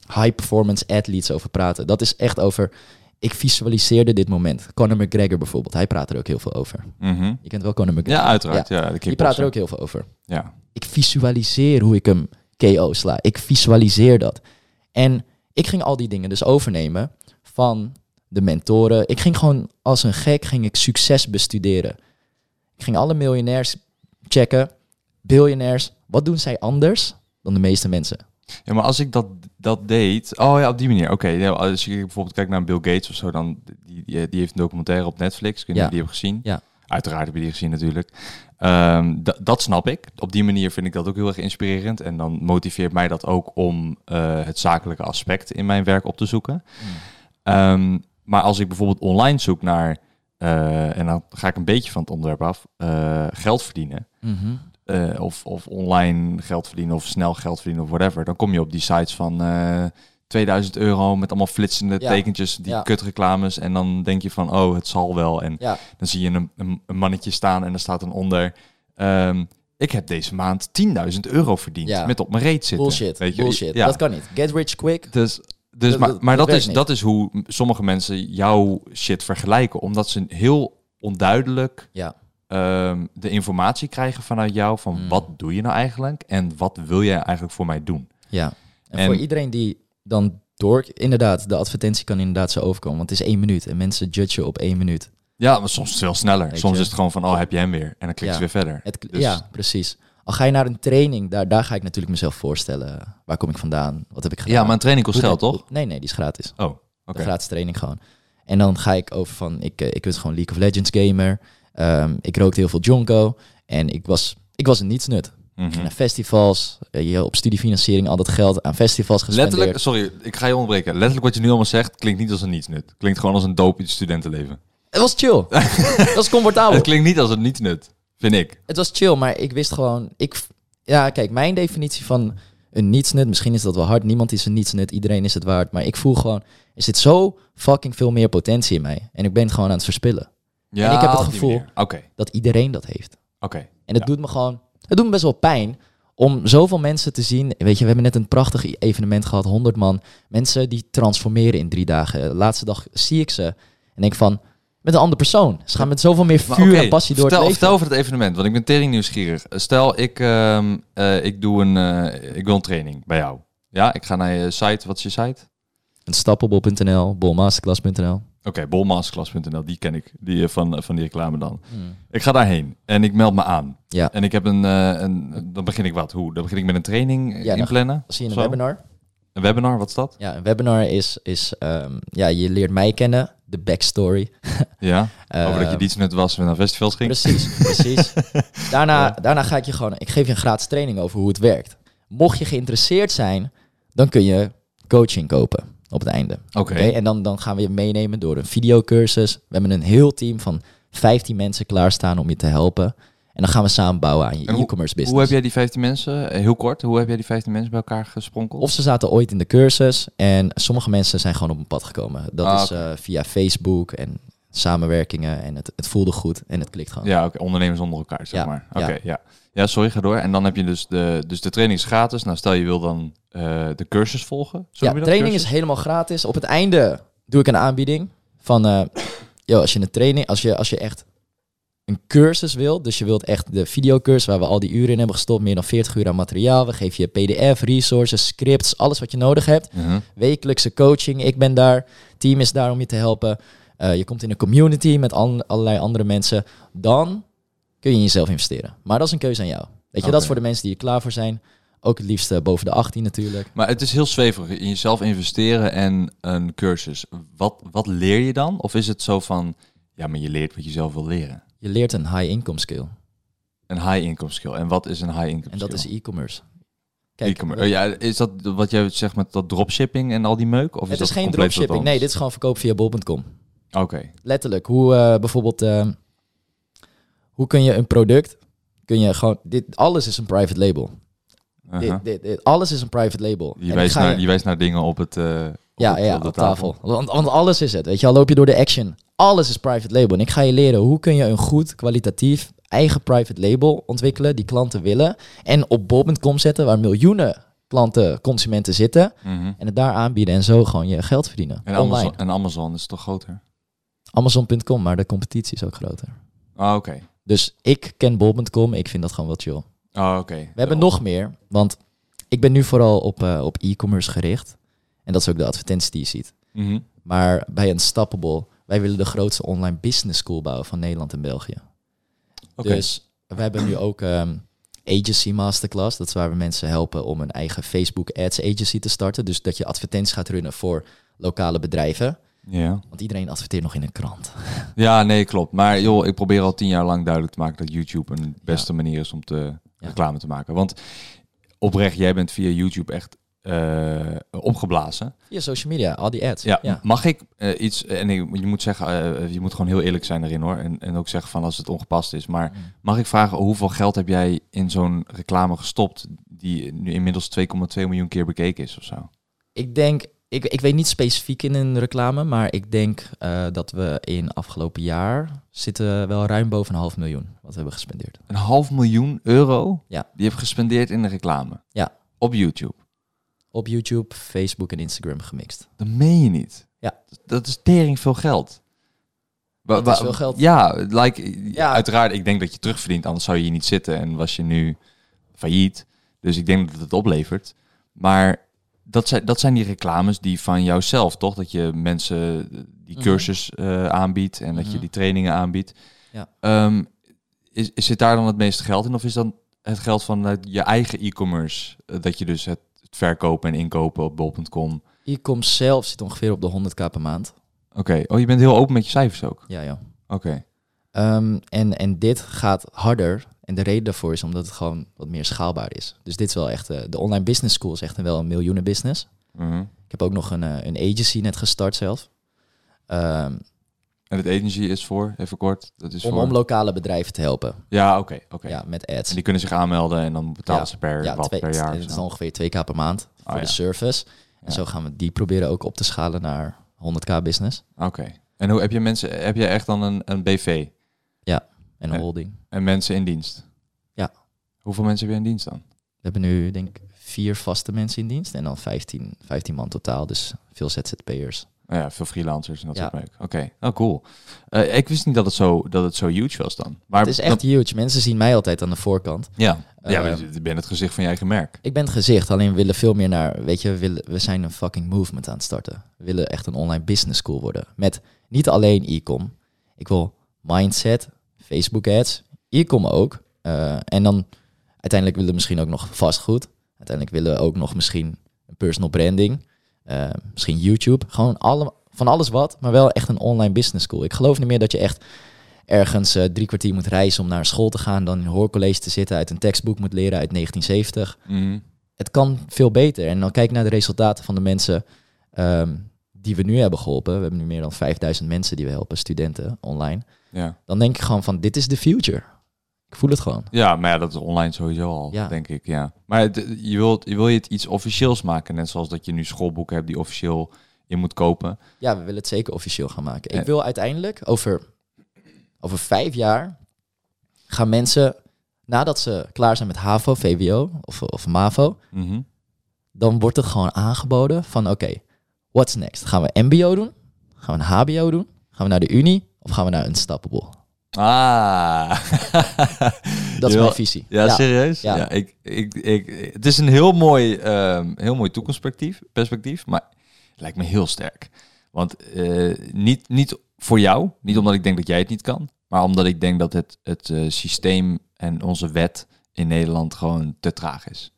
high performance athletes over praten. Dat is echt over, ik visualiseerde dit moment. Conor McGregor bijvoorbeeld, hij praat er ook heel veel over. Mhm. Je kent wel Conor McGregor. Ja, uiteraard. Ja, de Die praat er ook heel veel over. Ja. Ik visualiseer hoe ik hem KO sla. Ik visualiseer dat. En ik ging al die dingen dus overnemen van de mentoren. Ik ging gewoon als een gek ging ik succes bestuderen. Ik ging alle miljonairs checken, biljonairs. Wat doen zij anders dan de meeste mensen? ja, maar als ik dat, dat deed... Oh ja, op die manier. Oké, ja, als je bijvoorbeeld kijkt naar Bill Gates of zo, dan... Die, die, die heeft een documentaire op Netflix. Weet niet Ja. je die hebt gezien. Ja. Uiteraard heb je die gezien natuurlijk. Ehm, da- dat snap ik. Op die manier vind ik dat ook heel erg inspirerend. En dan motiveert mij dat ook om eh, het zakelijke aspect in mijn werk op te zoeken. Ehm, maar als ik bijvoorbeeld online zoek naar... eh, en dan ga ik een beetje van het onderwerp af. eh, geld verdienen. Eh, of, of online geld verdienen of snel geld verdienen of whatever. Dan kom je op die sites van eh 2000 euro met allemaal flitsende Ja. tekentjes, die Ja. kutreclames. En dan denk je van, oh, het zal wel. En Ja, dan zie je een, een, een mannetje staan en er staat dan onder... ehm, ik heb deze maand 10.000 euro verdiend Ja. met op mijn reet zitten. bullshit. Weet je? bullshit. Ja. Dat kan niet. Get rich quick. Dus, dus Dat- maar, maar dat is, niet. dat is hoe sommige mensen jouw shit vergelijken. Omdat ze heel onduidelijk Ja. Ehm, de informatie krijgen vanuit jou van Mm. wat doe je nou eigenlijk en wat wil jij eigenlijk voor mij doen. Ja. En, En- voor iedereen die dan door... Inderdaad, de advertentie kan inderdaad zo overkomen. Want het is één minuut. En mensen judgen op één minuut. Ja, maar soms veel sneller. Weet soms je. is het gewoon van, oh, heb je hem weer? En dan klik je Ja. weer verder. Het, Dus- Ja, precies. Al ga je naar een training, daar, daar ga ik natuurlijk mezelf voorstellen. Waar kom ik vandaan? Wat heb ik gedaan? Ja, maar een training kost geld, ben- toch? Nee, nee, die is gratis. Oh, oké. Een gratis training gewoon. En dan ga ik over van, ik, eh, ik was gewoon League of Legends gamer. Ehm, ik rookte heel veel jonko. En ik was, ik was een nietsnut. Naar festivals, eh, je op studiefinanciering al dat geld aan festivals gespendeerd. Letterlijk, sorry, ik ga je onderbreken. Letterlijk wat je nu allemaal zegt, klinkt niet als een nietsnut. Klinkt gewoon als een doop in het studentenleven. Het was chill. het was comfortabel. Het klinkt niet als een nietsnut, vind ik. Het was chill, maar ik wist gewoon... Ik, ja, kijk, mijn definitie van een nietsnut... Misschien is dat wel hard. Niemand is een nietsnut. Iedereen is het waard. Maar ik voel gewoon... Er zit zo fucking veel meer potentie in mij. En ik ben het gewoon aan het verspillen. Ja, ik heb het gevoel- Dat iedereen dat heeft. oké. En het Ja. doet me gewoon... Het doet me best wel pijn om zoveel mensen te zien. Weet je, we hebben net een prachtig evenement gehad. 100 man. Mensen die transformeren in drie dagen. De laatste dag zie ik ze. En denk van... Met een andere persoon. Ze gaan met zoveel meer vuur en passie door vertel, het leven. Vertel over het evenement, want ik ben tering nieuwsgierig. Eh, Stel, ik, ehm, eh, ik, doe een, eh, ik wil een training bij jou. Ja, ik ga naar je site. Wat is je site? Stappelbol.nl, bolmasterclass.nl. Oké, bolmasterclass.nl, die ken ik. Die eh, van, van die reclame dan. Ik ga daarheen en ik meld me aan. Ja. En ik heb een, een... Dan begin ik wat? Hoe? Dan begin ik met een training eh, Ja, dan inplannen? Zie je een Zo? webinar? Een webinar, wat is dat? Ja, een webinar is, is ehm, ja, je leert mij kennen, de backstory. Ja, over dat je Ehm, niets net was en naar festivals ging. Precies, precies. Daarna, daarna ga ik je gewoon, ik geef je een gratis training over hoe het werkt. Mocht je geïnteresseerd zijn, dan kun je coaching kopen op het einde. Oké. En dan, dan gaan we je meenemen door een videocursus. We hebben een heel team van 15 mensen klaarstaan om je te helpen. En dan gaan we samen bouwen aan je e-commerce business. Hoe heb jij die 15 mensen, eh, heel kort, hoe heb jij die 15 mensen bij elkaar gespronkeld? Of ze zaten ooit in de cursus en sommige mensen zijn gewoon op een pad gekomen. Dat Ah, is eh, via Facebook en samenwerkingen en het, het voelde goed en het klikt gewoon. Ja, oké, ondernemers onder elkaar, zeg Ja, maar. Oké, ja. ja. Ja. sorry, ga door. En dan heb je dus de, dus de training is gratis. Nou, stel je wil dan eh, de cursus volgen. Zo Ja, training is helemaal gratis. Op het einde doe ik een aanbieding van, yo, als je een training, als je, als je echt een cursus wilt, dus je wilt echt de videocursus waar we al die uren in hebben gestopt, meer dan 40 uur aan materiaal. We geven je PDF, resources, scripts, alles wat je nodig hebt. Mhm. Wekelijkse coaching, ik ben daar, team is daar om je te helpen. Eh, je komt in een community met an- allerlei andere mensen. Dan kun je in jezelf investeren. Maar dat is een keuze aan jou. Weet je, dat is voor de mensen die er klaar voor zijn. Ook het liefst eh, boven de 18 natuurlijk. Maar het is heel zweverig. In jezelf investeren en een cursus. Wat, wat leer je dan? Of is het zo van, ja, maar je leert wat je zelf wil leren? Je leert een high income skill. Een high income skill. En wat is een high income En dat skill? is e-commerce. Kijk, E-commerce. Oh, ja, is dat wat jij zegt met dat dropshipping en al die meuk? Of het is, is dat geen dropshipping. Nee, dit is gewoon verkoop via bol.com. Oké. Letterlijk. Hoe eh, bijvoorbeeld... eh, hoe kun je een product... Kun je gewoon... Dit, alles is een private label. Dit, dit, dit- alles is een private label. Je, wijst naar, je- je wijst naar dingen op het... eh, op Ja, het- ja, op de op tafel. Want, want alles is het. Weet je, al loop je door de action. Alles is private label. En ik ga je leren hoe kun je een goed, kwalitatief, eigen private label ontwikkelen die klanten willen. En op bol.com zetten waar miljoenen klanten, consumenten zitten. Mhm. En het daar aanbieden en zo gewoon je geld verdienen. En online. Amazon, en Amazon is toch groter? Amazon.com, maar de competitie is ook groter. Ah, oké. Dus ik ken bol.com. Ik vind dat gewoon wel chill. Ah, oké. We hebben nog meer, want ik ben nu vooral op, eh, op e-commerce gericht. En dat is ook de advertentie die je ziet. Mhm. Maar bij Unstoppable, wij willen de grootste online business school bouwen van Nederland en België. Oké. Dus we hebben nu ook ehm, Agency Masterclass. Dat is waar we mensen helpen om een eigen Facebook Ads agency te starten. Dus dat je advertenties gaat runnen voor lokale bedrijven. Ja. Want iedereen adverteert nog in een krant. ja, nee, klopt. Maar joh, ik probeer al tien jaar lang duidelijk te maken dat YouTube een beste manier is om te Ja. reclame te maken. Want oprecht, jij bent via YouTube echt eh, opgeblazen. Via social media, al die ads. Ja, ja. mag ik eh, iets, en ik- je moet zeggen, eh, je moet gewoon heel eerlijk zijn erin hoor. En, en ook zeggen van als het ongepast is. Maar Mm. mag ik vragen, hoeveel geld heb jij in zo'n reclame gestopt die nu inmiddels 2,2 miljoen keer bekeken is of zo? Ik denk, ik, ik weet niet specifiek in een reclame, maar ik denk eh, dat we in afgelopen jaar zitten wel ruim boven een half miljoen wat we hebben gespendeerd. Een half miljoen euro Ja. die je hebt gespendeerd in de reclame. Ja. Op YouTube. Op YouTube, Facebook en Instagram gemixt. Dat meen je niet. Ja. Dat is tering veel geld. Wa- Dat is veel geld. Ja, like, Ja. uiteraard. Ik denk dat je terugverdient, anders zou je hier niet zitten en was je nu failliet. Dus ik denk dat het oplevert. Maar dat, zijn, dat zijn die reclames die van jouzelf, toch? Dat je mensen die Mhm. cursus eh, aanbiedt en dat je Mhm. die trainingen aanbiedt. Ja. Ehm, is, is zit daar dan het meeste geld in? Of is dan het geld van je eigen e-commerce? eh, dat je dus het, het verkopen en inkopen op bol.com. E-com zelf zit ongeveer op de 100k per maand. Oké, oh, je bent heel open met je cijfers ook. Ja, ja. Oké. Ehm, en, en dit gaat harder. En de reden daarvoor is omdat het gewoon wat meer schaalbaar is. Dus dit is wel echt... eh, de online business school is echt een, wel een miljoenen business. Mhm. Ik heb ook nog een, eh, een agency net gestart zelf. Ehm, En het agency is voor, even kort, dat is om, voor... om lokale bedrijven te helpen. Ja, oké, oké. Ja, met ads. En die kunnen zich aanmelden en dan betalen Ja, ze per ja, wat twee, per jaar. Het is ongeveer 2k per maand voor Ah, de service. En zo gaan we die proberen ook op te schalen naar 100k business Oké. En hoe heb je mensen? Heb je echt dan een, een BV en een holding. en mensen in dienst? Ja. Hoeveel mensen heb je in dienst dan? We hebben nu denk ik vier vaste mensen in dienst en dan 15, 15 man totaal. Dus veel ZZP'ers. Nou ja, veel freelancers en dat Ja. soort. Oké, oh cool. Eh, ik wist niet dat het zo dat het zo huge was dan. Maar het is echt dat- huge. Mensen zien mij altijd aan de voorkant. ja, ja, Eh, maar je bent het gezicht van je eigen merk. Ik ben het gezicht, alleen we willen veel meer naar, weet je, we, willen, we zijn een fucking movement aan het starten. We willen echt een online business school worden. Met niet alleen e-com. Ik wil mindset, Facebook ads, e-com ook. Eh, en dan uiteindelijk willen we misschien ook nog vastgoed. Uiteindelijk willen we ook nog misschien een personal branding. Eh, misschien YouTube. Gewoon alle, van alles wat, maar wel echt een online business school. Ik geloof niet meer dat je echt ergens eh, drie kwartier moet reizen om naar school te gaan, dan in een hoorcollege te zitten, uit een tekstboek moet leren uit 1970 Mhm. het kan veel beter. En dan kijk naar de resultaten van de mensen ehm, die we nu hebben geholpen. We hebben nu meer dan 5000 mensen die we helpen, studenten online. Ja. Dan denk ik gewoon van, dit is de future. Ik voel het gewoon. ja, maar ja, dat is online sowieso al, Ja. denk ik. Ja. Maar het- je, wilt, je wil je het iets officieels maken, net zoals dat je nu schoolboeken hebt die officieel je moet kopen. Ja, we willen het zeker officieel gaan maken. Ik wil uiteindelijk over, over vijf jaar gaan mensen, nadat ze klaar zijn met HAVO, VWO of, of MAVO, Mhm. dan wordt het gewoon aangeboden van oké, what's next? Gaan we MBO doen? Gaan we een HBO doen? Gaan we naar de Unie? Of gaan we naar Unstoppable? Ah. Dat is mijn visie. Ja, serieus? Ja. Ja. ik, ik, ik, het is een heel mooi, ehm, heel mooi toekomstperspectief, perspectief, maar het lijkt me heel sterk. Want eh, niet, niet voor jou, niet omdat ik denk dat jij het niet kan, maar omdat ik denk dat het, het eh, systeem en onze wet in Nederland gewoon te traag is.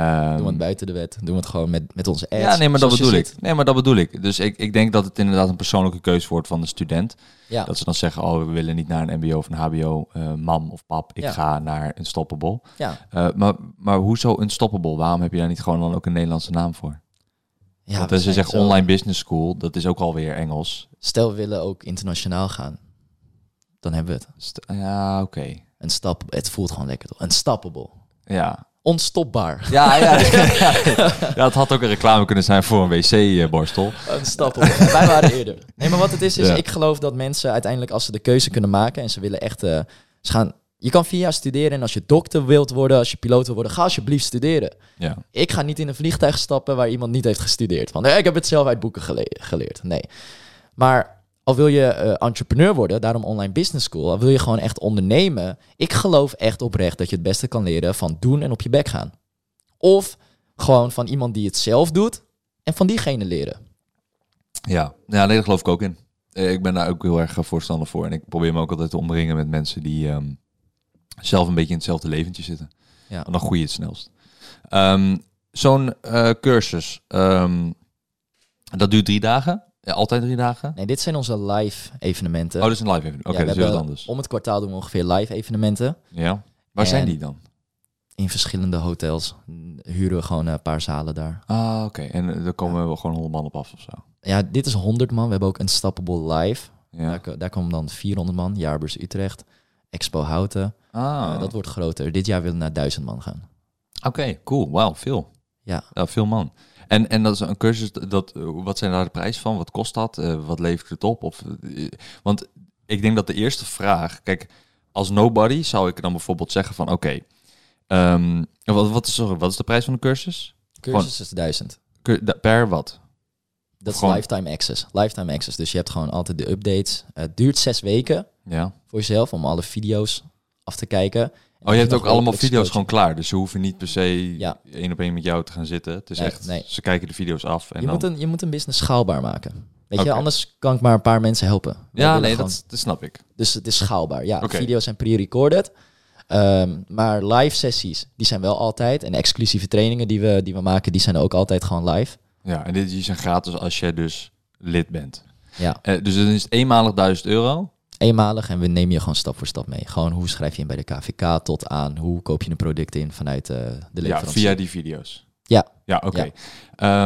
Ehm, Doen we het buiten de wet. Doen we het gewoon met, met onze ads. ja, nee, maar dat bedoel ik. Nee, maar dat bedoel ik. Dus ik, ik denk dat het inderdaad een persoonlijke keuze wordt van de student. Ja. Dat ze dan zeggen, oh, we willen niet naar een mbo of een hbo, eh, mam of pap. Ik Ja. ga naar een stoppable. ja. Eh, maar, maar hoezo unstoppable? Waarom heb je daar niet gewoon dan ook een Nederlandse naam voor? ja Want als je zegt zo- online business school, dat is ook alweer Engels. Stel, we willen ook internationaal gaan. Dan hebben we het. St- ja, oké. Een stap. Het voelt gewoon lekker toch? Unstoppable. Ja. Onstopbaar. Ja, ja, ja. het had ook een reclame kunnen zijn voor een wc-borstel. Unstoppable. Wij waren eerder. Nee, maar wat het is, is Ja. ik geloof dat mensen uiteindelijk als ze de keuze kunnen maken en ze willen echt... eh, ze gaan, je kan vier jaar studeren en als je dokter wilt worden, als je piloot wil worden, ga alsjeblieft studeren. Ja. Ik ga niet in een vliegtuig stappen waar iemand niet heeft gestudeerd. Want eh, ik heb het zelf uit boeken gele- geleerd. Nee. Maar al wil je eh, entrepreneur worden, daarom online business school, al wil je gewoon echt ondernemen. Ik geloof echt oprecht dat je het beste kan leren van doen en op je bek gaan. Of gewoon van iemand die het zelf doet en van diegene leren. Ja. ja, nee, daar geloof ik ook in. Eh, Ik ben daar ook heel erg eh, voorstander voor. En ik probeer me ook altijd te omringen met mensen die ehm, zelf een beetje in hetzelfde leventje zitten. Ja. En dan groei je het snelst. Ehm, Zo'n cursus, ehm, dat duurt drie dagen? Ja, altijd drie dagen? Nee, dit zijn onze live evenementen. Oh, dat is een live even. Oké, dat is heel hebben- anders. Om het kwartaal doen we ongeveer live evenementen. Ja. Waar zijn die dan? In verschillende hotels huren we gewoon een paar zalen daar. Ah, oké. En eh, daar komen we gewoon 100 man op af of zo. Ja, dit is 100 man. We hebben ook een Unstoppable Live. Ja. Daar, ko- daar komen dan 400 man. Jaarbeurs Utrecht, Expo Houten. Ah, Eh, dat wordt groter. Dit jaar willen we naar 1000 man gaan. oké, cool. Wauw, veel. Ja. Ja, veel man. En, en dat is een cursus, dat, eh, wat zijn daar de prijs van? Wat kost dat? Eh, wat levert het op? Of, eh, want ik denk dat de eerste vraag, kijk, als nobody zou ik dan bijvoorbeeld zeggen van, oké, ehm, wat, wat, is, sorry, wat is de prijs van de cursus? Cursus is 1000. Cur- da- Per wat? Dat is lifetime access. Lifetime access. Dus je hebt gewoon altijd de updates. het duurt zes weken Ja. voor jezelf om alle video's af te kijken. Oh, je hebt ook allemaal video's gewoon klaar. Dus ze hoeven niet per se Ja. één op één met jou te gaan zitten. Het is Nee, echt, nee. ze kijken de video's af. En Je dan... moet, een, je moet een business schaalbaar maken. Weet je, anders kan ik maar een paar mensen helpen. Wij ja, nee, gewoon- dat, dat snap ik. Dus het is schaalbaar. Ja, Oké. video's zijn pre-recorded. Ehm, maar live sessies, die zijn wel altijd. En exclusieve trainingen die we, die we maken, die zijn ook altijd gewoon live. Ja, en dit die zijn gratis als jij dus lid bent. Ja, Eh, dus dan is het eenmalig 1000 euro. Eenmalig en we nemen je gewoon stap voor stap mee. Gewoon hoe schrijf je in bij de KVK tot aan hoe koop je een product in vanuit eh, de Ja, leverancier. via die video's. Ja. Ja, oké. Ja.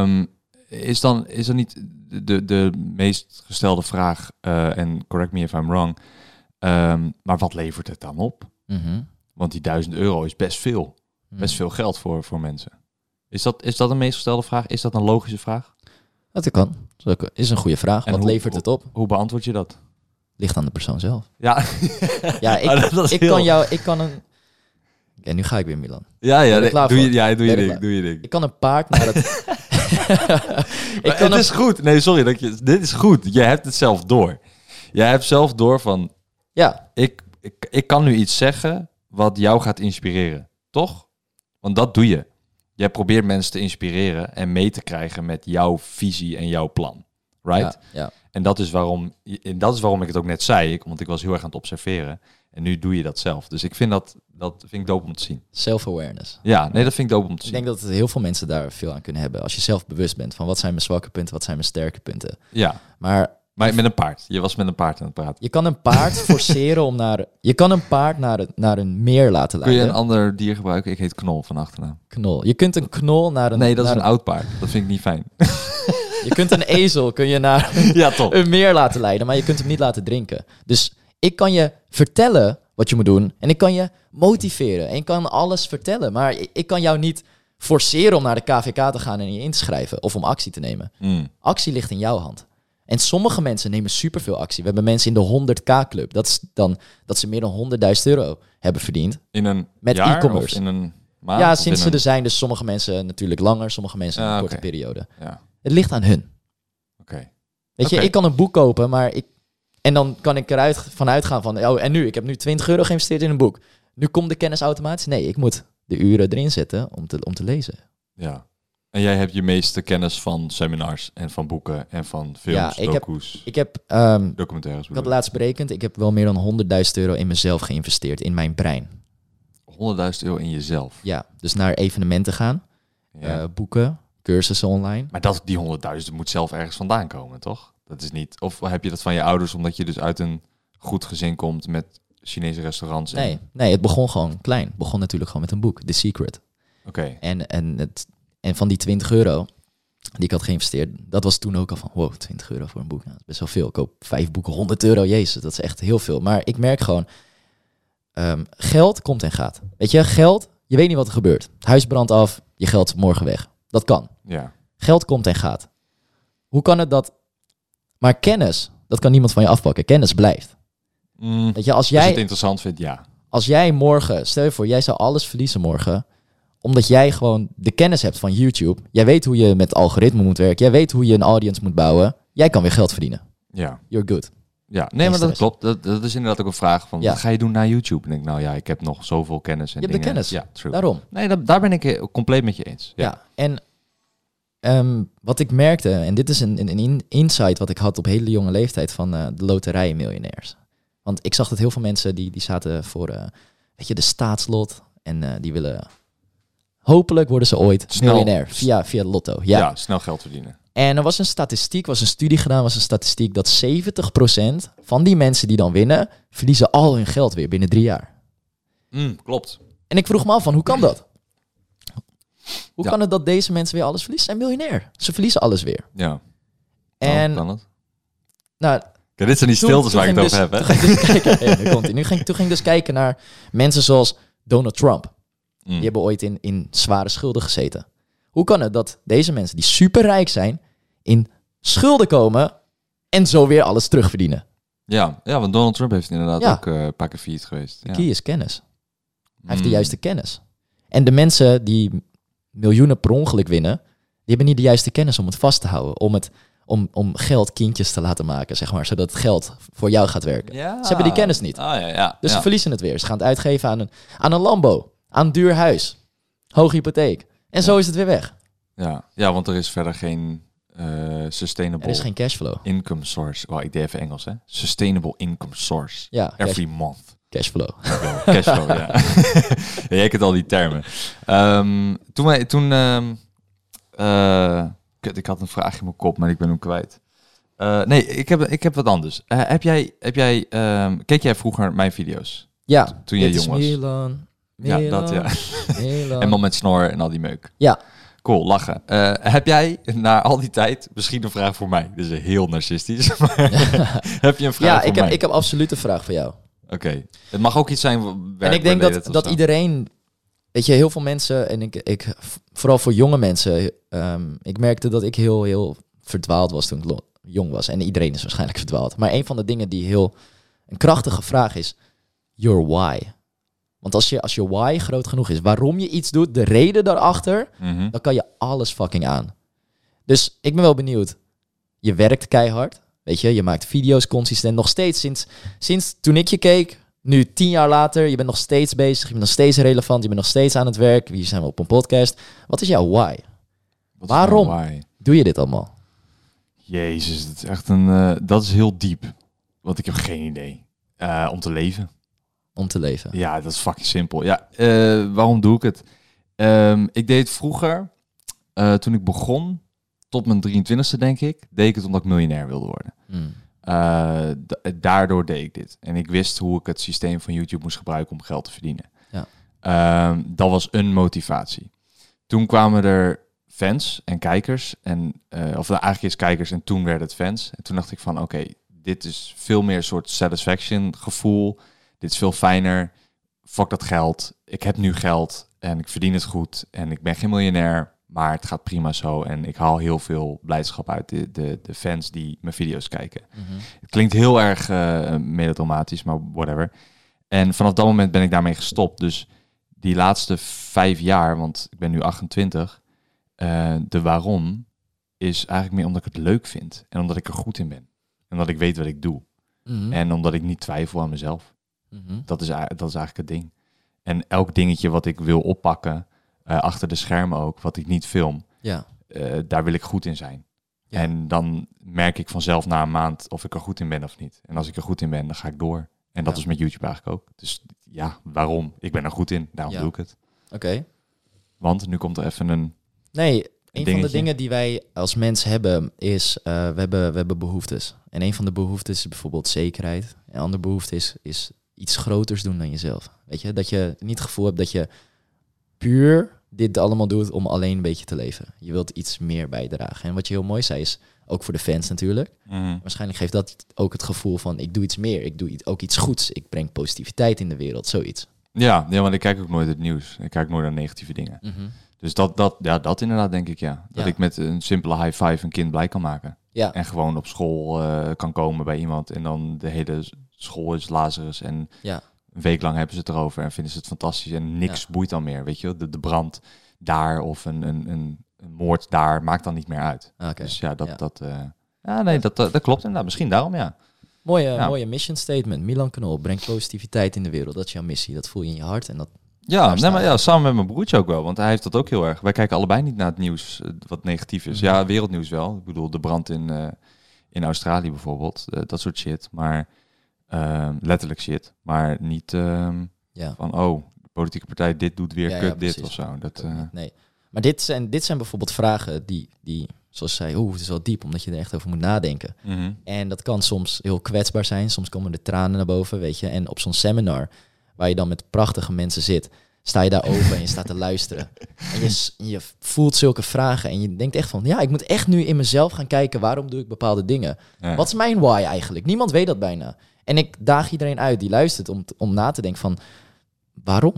Ehm, is dan is er niet de, de meest gestelde vraag, eh, en correct me if I'm wrong, ehm, maar wat levert het dan op? Mhm. Want die 1000 euro is best veel. Best veel geld voor, voor mensen. Is dat, is dat een meest gestelde vraag? Is dat een logische vraag? Dat kan. Dat is een goede vraag. En Wat hoe- levert het op? Hoe beantwoord je dat? Ligt aan de persoon zelf. Ja, Ja, ik, Ah, is ik heel- kan jou, ik kan een. Oké, nu ga ik weer Milan. Ja, ja, nee, doe je, ja, doe je ding, doe je ding. Ik kan een paard het. ik Maar kan het een is goed. Nee, sorry. Dat je, dit is goed. Je hebt het zelf door. Jij hebt zelf door van, Ja, ik, ik, ik kan nu iets zeggen wat jou gaat inspireren. Toch? Want dat doe je. Jij probeert mensen te inspireren en mee te krijgen met jouw visie en jouw plan. Right? ja, ja. En dat is waarom, en dat is waarom ik het ook net zei. Ik, want ik was heel erg aan het observeren. En nu doe je dat zelf. Dus ik vind dat, dat vind ik dope om te zien. Self-awareness. Ja, nee, dat vind ik dope om te Ik zien. denk dat heel veel mensen daar veel aan kunnen hebben. Als je zelf bewust bent van wat zijn mijn zwakke punten, wat zijn mijn sterke punten. Ja, Maar maar met een paard. Je was met een paard aan het praten. je kan een paard forceren om naar. Je kan een paard naar, naar een meer laten Kun je leiden. een ander dier gebruiken? Ik heet Knol van achternaam. knol. Je kunt een knol naar een. Nee, dat is een oud paard. Dat vind ik niet fijn. Je kunt een ezel kun je naar ja, een meer laten leiden, maar je kunt hem niet laten drinken. Dus ik kan je vertellen wat je moet doen en ik kan je motiveren en ik kan alles vertellen, maar ik- ik kan jou niet forceren om naar de KVK te gaan en je in te schrijven of om actie te nemen. Mm. Actie ligt in jouw hand. En sommige mensen nemen superveel actie. We hebben mensen in de 100k club. Dat is dan dat ze meer dan 100.000 euro hebben verdiend. In een Met jaar e-commerce. of in een maand? ja, sinds in ze een- er zijn. Dus sommige mensen natuurlijk langer, sommige mensen een Ah, korte periode. Ja, Het ligt aan hun. oké. Weet je, ik kan een boek kopen, maar ik... En dan kan ik eruit vanuit gaan van... Oh, en nu? Ik heb nu 20 euro geïnvesteerd in een boek. Nu komt de kennis automatisch? Nee, ik moet de uren erin zetten om te, om te lezen. Ja. En jij hebt je meeste kennis van seminars en van boeken en van films, Ja, ik heb- docu's, Ik heb... ehm, documentaires. ik had laatst berekend, ik heb wel meer dan 100.000 euro in mezelf geïnvesteerd, in mijn brein. ik. 100.000 euro in jezelf. Ja, dus naar evenementen gaan, Ja. eh, boeken, cursussen online. maar dat, die 100.000 moet zelf ergens vandaan komen, toch? Dat is niet... Of heb je dat van je ouders omdat je dus uit een goed gezin komt met Chinese restaurants? en- Nee, nee, het begon gewoon klein. Het begon natuurlijk gewoon met een boek, The Secret. Oké. En, en, het, en van die 20 euro die ik had geïnvesteerd, dat was toen ook al van, wow, 20 euro voor een boek. Nou, dat is best wel veel. Ik koop vijf boeken, 100 euro, jezus, dat is echt heel veel. Maar ik merk gewoon, ehm, geld komt en gaat. Weet je, geld, je weet niet wat er gebeurt. Huis brandt af, je geld morgen weg. Dat kan. Ja. Geld komt en gaat. Hoe kan het dat... Maar kennis, dat kan niemand van je afpakken. Kennis blijft. Mm, Weet je, als jij het interessant vindt, ja. als jij morgen, stel je voor, jij zou alles verliezen morgen, omdat jij gewoon de kennis hebt van YouTube. Jij weet hoe je met algoritme moet werken. Jij weet hoe je een audience moet bouwen. Jij kan weer geld verdienen. Ja. You're good. Ja, nee, maar dat klopt. Dat, dat is inderdaad ook een vraag van, Ja. wat ga je doen na YouTube? En ik denk, nou ja, ik heb nog zoveel kennis en Je hebt de kennis. Ja, true. Daarom. Nee, dat, daar ben ik eh, compleet met je eens. Ja. Ja. En ehm, wat ik merkte, en dit is een, een, een insight wat ik had op hele jonge leeftijd van eh, de loterijmiljonairs. Want ik zag dat heel veel mensen die, die zaten voor, eh, weet je, de staatslot. En die willen, hopelijk worden ze ooit Snel. miljonair via, via lotto. Ja. ja. snel geld verdienen. En er was een statistiek, was een studie gedaan, was een statistiek dat 70% van die mensen die dan winnen, verliezen al hun geld weer binnen drie jaar. Mm, klopt. En ik vroeg me af van, hoe kan dat? Hoe Ja. kan het dat deze mensen weer alles verliezen? Ze zijn miljonair. Ze verliezen alles weer. Ja. En oh, kan het? nou, Kijk, dit zijn die toen- stiltes toen waar ik het over dus- heb, hè? Toen ging ik dus kijken. Nu ging, toen ging ik dus kijken naar mensen zoals Donald Trump. Mm. Die hebben ooit in, in zware schulden gezeten. Hoe kan het dat deze mensen die superrijk zijn, in schulden komen en zo weer alles terugverdienen? Ja. ja, want Donald Trump heeft inderdaad Ja. ook eh, een paar keer failliet geweest. Ja. Key is kennis. Hij heeft de Mm. juiste kennis. En de mensen die miljoenen per ongeluk winnen, die hebben niet de juiste kennis om het vast te houden. Om het om, om geld kindjes te laten maken, zeg maar. Zodat het geld voor jou gaat werken. Ja. Ze hebben die kennis niet. Ah, ja, ja. Dus ze verliezen het weer. Ze gaan het uitgeven aan een, aan een Lambo, aan duur huis, hoge hypotheek. En zo is het weer weg. Ja. ja, want er is verder geen eh, sustainable Er is geen cashflow. income source. Well, ik deed even Engels, hè. Sustainable income source. Ja, cash, Every month. cashflow. Cashflow, ja. Jij kent al die termen. Ehm, toen wij, toen, ehm, eh, ik had een vraag in mijn kop, maar ik ben hem kwijt. Eh, nee, ik heb, ik heb wat anders. Heb jij, heb jij, ehm, keek jij vroeger mijn video's? Ja, Toen je jong was. Milan, Ja, dat ja. Man met snor en al die meuk. Ja, Cool, lachen. Eh, heb jij na al die tijd, misschien een vraag voor mij? Dit is heel narcistisch, maar heb je een vraag ja voor ik, heb, mij? ik heb absoluut een vraag voor jou. Oké, het mag ook iets zijn en ik denk dat, dat iedereen, weet je, heel veel mensen, en ik, ik vooral voor jonge mensen, ehm, ik merkte dat ik heel, heel verdwaald was toen ik jong was. En iedereen is waarschijnlijk verdwaald. Maar een van de dingen die heel, een krachtige vraag is, your why. Want als je, als je why groot genoeg is, waarom je iets doet, de reden daarachter, Mhm. dan kan je alles fucking aan. Dus ik ben wel benieuwd. Je werkt keihard. Weet je, je maakt video's consistent. Nog steeds sinds, sinds toen ik je keek, nu tien jaar later, je bent nog steeds bezig. Je bent nog steeds relevant. Je bent nog steeds aan het werk. Hier zijn we op een podcast. Wat is jouw why? Wat Waarom? why? Doe je dit allemaal? Jezus, het is echt een, eh, dat is heel diep. Want ik heb geen idee. Eh, om te leven. Om te leven. Ja, dat is fucking simpel. Ja, eh, waarom doe ik het? Ehm, ik deed het vroeger, eh, toen ik begon, tot mijn 23ste denk ik, deed ik het omdat ik miljonair wilde worden. Hmm. Eh, da- daardoor deed ik dit. En ik wist hoe ik het systeem van YouTube moest gebruiken om geld te verdienen. Ja. Ehm, dat was een motivatie. Toen kwamen er fans en kijkers. En, of nou, eigenlijk is kijkers en toen werden het fans. En toen dacht ik van oké, dit is veel meer een soort satisfaction gevoel. Dit is veel fijner. Fuck dat geld. Ik heb nu geld en ik verdien het goed. En ik ben geen miljonair, maar het gaat prima zo. En ik haal heel veel blijdschap uit de, de, de fans die mijn video's kijken. Mhm. Het klinkt heel erg eh melodramatisch, maar whatever. En vanaf dat moment ben ik daarmee gestopt. Dus die laatste vijf jaar, want ik ben nu 28, eh, de waarom is eigenlijk meer omdat ik het leuk vind. En omdat ik er goed in ben. En omdat ik weet wat ik doe. Mhm. En omdat ik niet twijfel aan mezelf. Mhm. Dat is, dat is eigenlijk het ding. En elk dingetje wat ik wil oppakken, eh, achter de schermen ook, wat ik niet film, Ja. eh, daar wil ik goed in zijn. Ja. En dan merk ik vanzelf na een maand of ik er goed in ben of niet. En als ik er goed in ben, dan ga ik door. En dat Ja. is met YouTube eigenlijk ook. Dus ja, waarom? Ik ben er goed in, daarom Ja. doe ik het. Oké. Want nu komt er even een... Nee, een van de dingen die wij als mens hebben is, eh, we, hebben, we hebben behoeftes. En een van de behoeftes is bijvoorbeeld zekerheid. Een andere behoefte is, is iets groters doen dan jezelf. Weet je, dat je niet het gevoel hebt dat je puur dit allemaal doet om alleen een beetje te leven. Je wilt iets meer bijdragen. En wat je heel mooi zei is, ook voor de fans natuurlijk. Waarschijnlijk geeft dat ook het gevoel van, ik doe iets meer. Ik doe iets- ook iets goeds. Ik breng positiviteit in de wereld, zoiets. Ja, ja, want ik kijk ook nooit het nieuws. Ik kijk nooit naar negatieve dingen. Dus dat, dat, ja, dat inderdaad denk ik, ja. Dat Ja. ik met een simpele high five een kind blij kan maken. Ja, En gewoon op school eh, kan komen bij iemand. En dan de hele school is Lazarus. En ja, een week lang hebben ze het erover en vinden ze het fantastisch. En niks Ja. boeit dan meer, weet je. De, de brand daar of een, een, een, een moord daar maakt dan niet meer uit. Ah, oké. Dus ja, dat... Ja. dat eh, ja, nee, dat, dat, dat klopt inderdaad. Misschien daarom, ja. Mooie, Ja. mooie mission statement. Milan Knol brengt positiviteit in de wereld. Dat is jouw missie. Dat voel je in je hart. En dat, Ja, nee, maar ja, samen met mijn broertje ook wel, want hij heeft dat ook heel erg. Wij kijken allebei niet naar het nieuws eh, wat negatief is. Mhm. Ja, wereldnieuws wel. Ik bedoel, de brand in, eh, in Australië bijvoorbeeld, dat soort shit. Maar ehm, letterlijk shit. Maar niet ehm, ja. van, oh, de politieke partij dit doet weer Ja, kut dit of zo. Dat, eh. Nee. Maar dit zijn, dit zijn bijvoorbeeld vragen die, die zoals zij, oeh, het is wel diep, omdat je er echt over moet nadenken. mhm. En dat kan soms heel kwetsbaar zijn. Soms komen de tranen naar boven, weet je. En op zo'n seminar, waar je dan met prachtige mensen zit, sta je daar open en je staat te luisteren. En je, je voelt zulke vragen en je denkt echt van, ja, ik moet echt nu in mezelf gaan kijken, waarom doe ik bepaalde dingen? Ja. Wat is mijn why eigenlijk? Niemand weet dat bijna. En ik daag iedereen uit die luistert om, om na te denken van, waarom?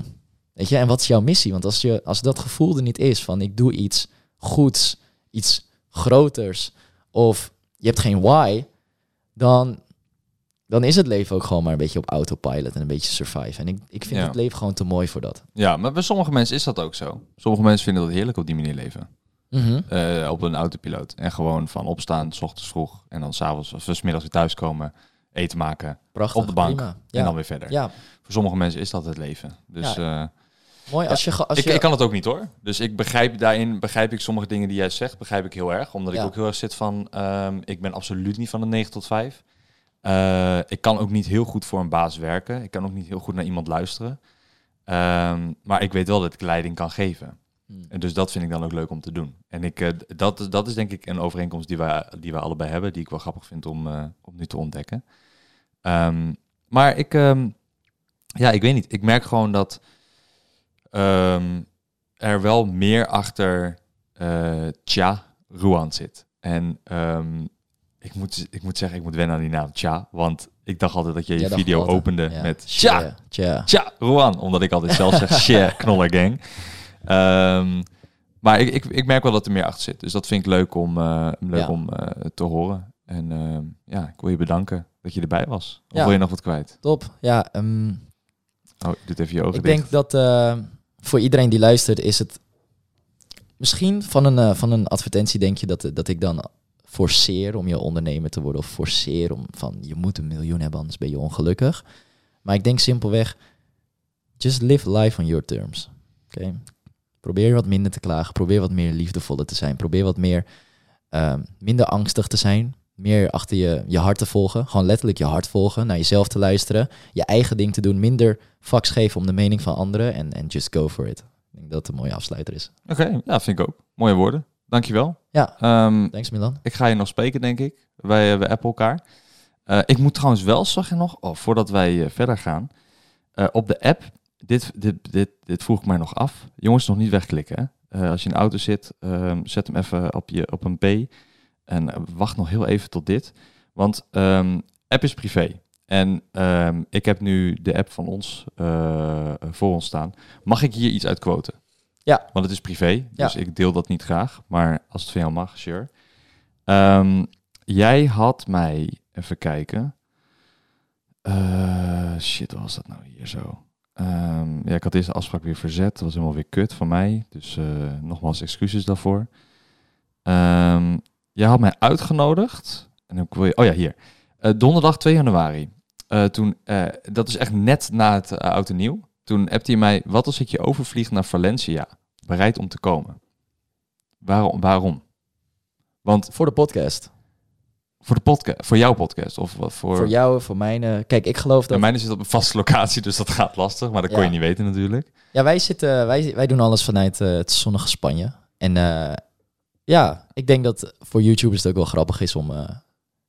Weet je, en wat is jouw missie? Want als, je, als dat gevoel er niet is van, ik doe iets goeds, iets groters, of je hebt geen why, dan, dan is het leven ook gewoon maar een beetje op autopilot en een beetje survive. En ik, ik vind Ja. het leven gewoon te mooi voor dat. Ja, maar bij sommige mensen is dat ook zo. Sommige mensen vinden dat heerlijk op die manier leven. Mhm. eh, op een autopiloot. En gewoon van opstaan, s ochtends vroeg. En dan s'avonds of 's middags weer thuiskomen, eten maken. Prachtig. op de bank. Prima. En dan weer verder. ja, Voor sommige mensen is dat het leven. Dus eh, mooi. Als je, als ik, je ik kan het ook niet hoor. Dus ik begrijp daarin, begrijp ik sommige dingen die jij zegt, begrijp ik heel erg. Omdat ik ook heel erg zit van, ehm, ik ben absoluut niet van de 9 tot 5. Eh, ik kan ook niet heel goed voor een baas werken. Ik kan ook niet heel goed naar iemand luisteren. Ehm, maar ik weet wel dat ik leiding kan geven. Hmm. En dus dat vind ik dan ook leuk om te doen. En ik, eh, dat, dat is denk ik een overeenkomst die wij, die wij allebei hebben, die ik wel grappig vind om, om nu te ontdekken. Ehm, maar ik, ehm, ja, ik weet niet. Ik merk gewoon dat ehm, er wel meer achter eh Tja Ruan zit. En ik, moet, ik moet zeggen, ik moet wennen aan die naam Tja, want ik dacht altijd dat je je video altijd, opende ja. met Tja, Tja. Tja. Tja, Roan. Omdat ik altijd zelf zeg, share, knoller gang. Ehm, maar ik, ik, ik merk wel dat er meer achter zit. Dus dat vind ik leuk om, eh, leuk Ja. om eh, te horen. En ja, ik wil je bedanken dat je erbij was. Of Ja. wil je nog wat kwijt? Top. Ja, ehm, Oh, doet even je ogen ik dicht. denk dat eh, voor iedereen die luistert is het misschien van een, eh, van een advertentie denk je dat, dat ik dan forceer om je ondernemer te worden of forceer om van je moet een miljoen hebben anders ben je ongelukkig. Maar ik denk simpelweg just live life on your terms. Oké. Probeer wat minder te klagen, probeer wat meer liefdevoller te zijn, probeer wat meer ehm, minder angstig te zijn, meer achter je, je hart te volgen, gewoon letterlijk je hart volgen, naar jezelf te luisteren, je eigen ding te doen, minder fucks geven om de mening van anderen en en just go for it. Ik denk dat het een mooie afsluiter is. Oké, ja, vind ik ook. Mooie woorden. Dankjewel. Ja, Ehm thanks Milan. ik ga je nog spreken, denk ik. Wij, eh, we appen elkaar. Eh, ik moet trouwens wel, zag je nog, oh, voordat wij eh, verder gaan. eh, op de app, dit, dit, dit, dit vroeg ik mij nog af. Jongens, nog niet wegklikken. Hè? Eh, als je in de auto zit, ehm, zet hem even op, je, op een P. En wacht nog heel even tot dit. Want ehm, app is privé. En ehm, ik heb nu de app van ons eh, voor ons staan. Mag ik hier iets uit quoten? Ja. Want het is privé, dus Ja. ik deel dat niet graag. Maar als het van jou mag, sure. Ehm, jij had mij, even kijken. Eh, shit, wat was dat nou hier zo? Ja, ik had deze afspraak weer verzet. Dat was helemaal weer kut van mij. Dus eh, nogmaals excuses daarvoor. Ehm jij had mij uitgenodigd. En dan wil je, oh ja, hier. Eh, donderdag 2 januari. Eh, toen, eh, dat is echt net na het uh, oud en nieuw. Toen appte hij mij, wat als ik je overvlieg naar Valencia? Bereid om te komen. Waarom? waarom? Want Voor de podcast. voor de podcast, voor jouw podcast of wat voor? Voor jou, voor mijn. kijk, ik geloof Ja, dat. mijne zit op een vaste locatie, dus dat gaat lastig. Maar dat kon Ja. je niet weten natuurlijk. Ja, wij zitten, wij, wij doen alles vanuit het zonnige Spanje. En ja, ik denk dat voor YouTubers het ook wel grappig is om eh,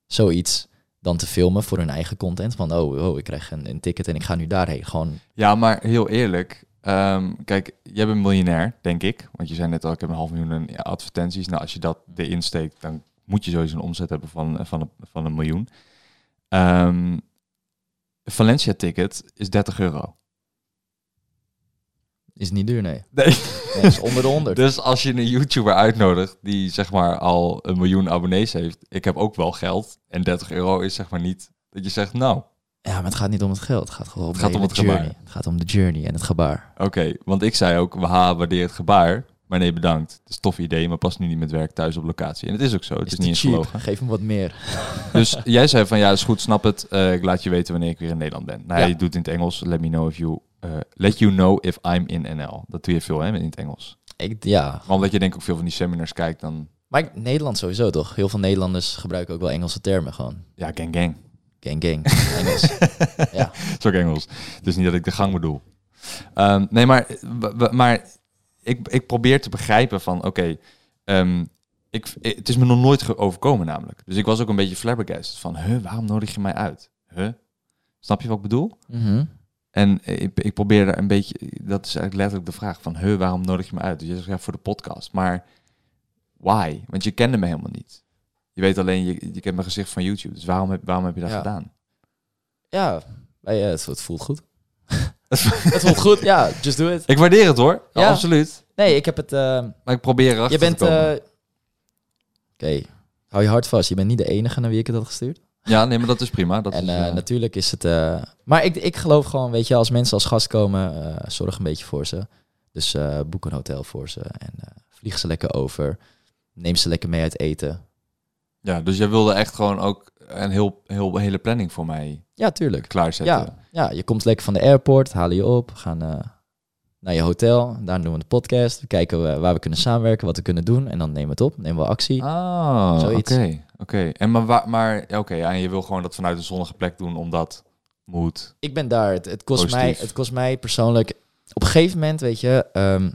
zoiets dan te filmen voor hun eigen content. Van, oh, oh ik krijg een, een ticket en ik ga nu daarheen. Gewoon, Ja, maar heel eerlijk. ehm, kijk, jij bent miljonair, denk ik. Want je zei net al, ik heb een half miljoen advertenties. Nou, als je dat erin steekt, dan moet je sowieso een omzet hebben van, van, een, van een miljoen. Ehm, Valencia-ticket is 30 euro. is niet duur, nee. Nee. Is onder de 100. Dus als je een YouTuber uitnodigt die zeg maar al een miljoen abonnees heeft, ik heb ook wel geld en 30 euro is zeg maar niet dat je zegt, nou, Ja, maar het gaat niet om het geld. Het gaat gewoon om, Het gaat om het gebaar. journey. Het gaat om de journey en het gebaar. oké, want ik zei ook, we waardeer het gebaar, maar nee, bedankt. Het is een tof idee, maar past nu niet met werk thuis op locatie. En het is ook zo, het is, Is niet eens cheap. gelogen. Geef hem wat meer. Dus jij zei van, ja, is goed, snap het, eh, ik laat je weten wanneer ik weer in Nederland ben. Nou, ja. Je doet het in het Engels, let me know if you, eh, let you know if I'm in NL. Dat doe je veel, hè, in het Engels. Ik, ja, Maar omdat je denk ik ook veel van die seminars kijkt, dan, maar ik- Nederland sowieso toch? Heel veel Nederlanders gebruiken ook wel Engelse termen gewoon. ja, gang gang. Gang gang, Engels. ja. Het is ook Engels. Het is niet dat ik de gang bedoel. Ehm, nee, maar, maar ik, ik probeer te begrijpen van, oké, ehm, ik, het is me nog nooit overkomen namelijk. Dus ik was ook een beetje flabbergasted van, huh, waarom nodig je mij uit? Huh? Snap je wat ik bedoel? Mhm. En ik, ik probeer daar een beetje, dat is eigenlijk letterlijk de vraag van, huh, waarom nodig je me uit? Dus je zegt, ja, voor de podcast. Maar why? Want je kende me helemaal niet. Je weet alleen, je, je kent mijn gezicht van YouTube. Dus waarom heb, waarom heb je dat Ja. gedaan? Ja, het, het voelt goed. het voelt goed, ja, just do it. Ik waardeer het hoor, Ja. absoluut. Nee, ik heb het... eh, Maar ik probeer erachter je bent... te komen. eh, Oké, hou je hart vast. Je bent niet de enige naar wie ik het had gestuurd. Ja, nee, maar dat is prima. Dat en is, eh, eh, natuurlijk is het... eh, maar ik, ik geloof gewoon, weet je, als mensen als gast komen, zorg een beetje voor ze. Dus boek een hotel voor ze en Vlieg ze lekker over. Neem ze lekker mee uit eten. Ja, dus jij wilde echt gewoon ook een heel, heel, hele planning voor mij Ja, tuurlijk. klaarzetten. Ja, ja, je komt lekker van de airport, halen je op, gaan naar je hotel. Daar doen we de podcast. We kijken we- waar we kunnen samenwerken, wat we kunnen doen. En dan nemen we het op, nemen we actie. Ah, oké. Oké, en maar, waar, maar oké, ja, en je wil gewoon dat vanuit een zonnige plek doen, omdat moet. Ik ben daar. Het, het, kost mij, het kost mij persoonlijk... Op een gegeven moment, weet je... ehm,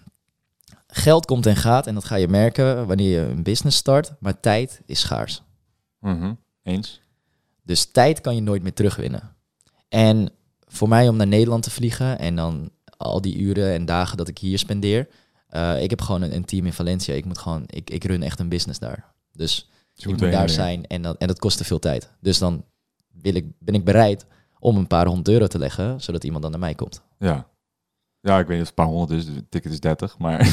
geld komt en gaat en dat ga je merken wanneer je een business start. Maar tijd is schaars. Mhm, Eens? Dus tijd kan je nooit meer terugwinnen. En voor mij om naar Nederland te vliegen en dan al die uren en dagen dat ik hier spendeer. eh, ik heb gewoon een, een team in Valencia. Ik moet gewoon, ik, ik run echt een business daar. Dus ik moet daar weer. zijn en, dat, en dat kost te veel tijd. Dus dan wil ik, ben ik bereid om een paar honderd euro te leggen, zodat iemand dan naar mij komt. Ja. Ja, ik weet niet of het een paar honderd is, de ticket is 30, maar We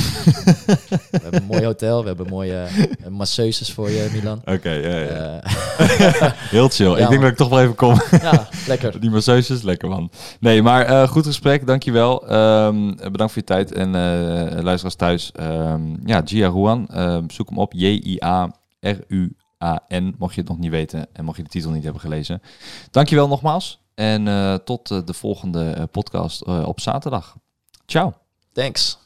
hebben een mooi hotel, we hebben mooie eh, masseuses voor je, Milan. oké, ja, ja. Eh, heel chill. Ja, ik denk man. dat ik toch wel even kom. ja, lekker. Die masseuses, lekker man. Nee, maar eh, goed gesprek, dankjewel. Ehm bedankt voor je tijd en eh luisteraars thuis. Ehm ja, Gia Ruan, ehm, zoek hem op. J-I-A-R-U-A-N, mocht je het nog niet weten en mocht je de titel niet hebben gelezen. Dankjewel nogmaals en tot de volgende podcast op zaterdag. Ciao. Thanks.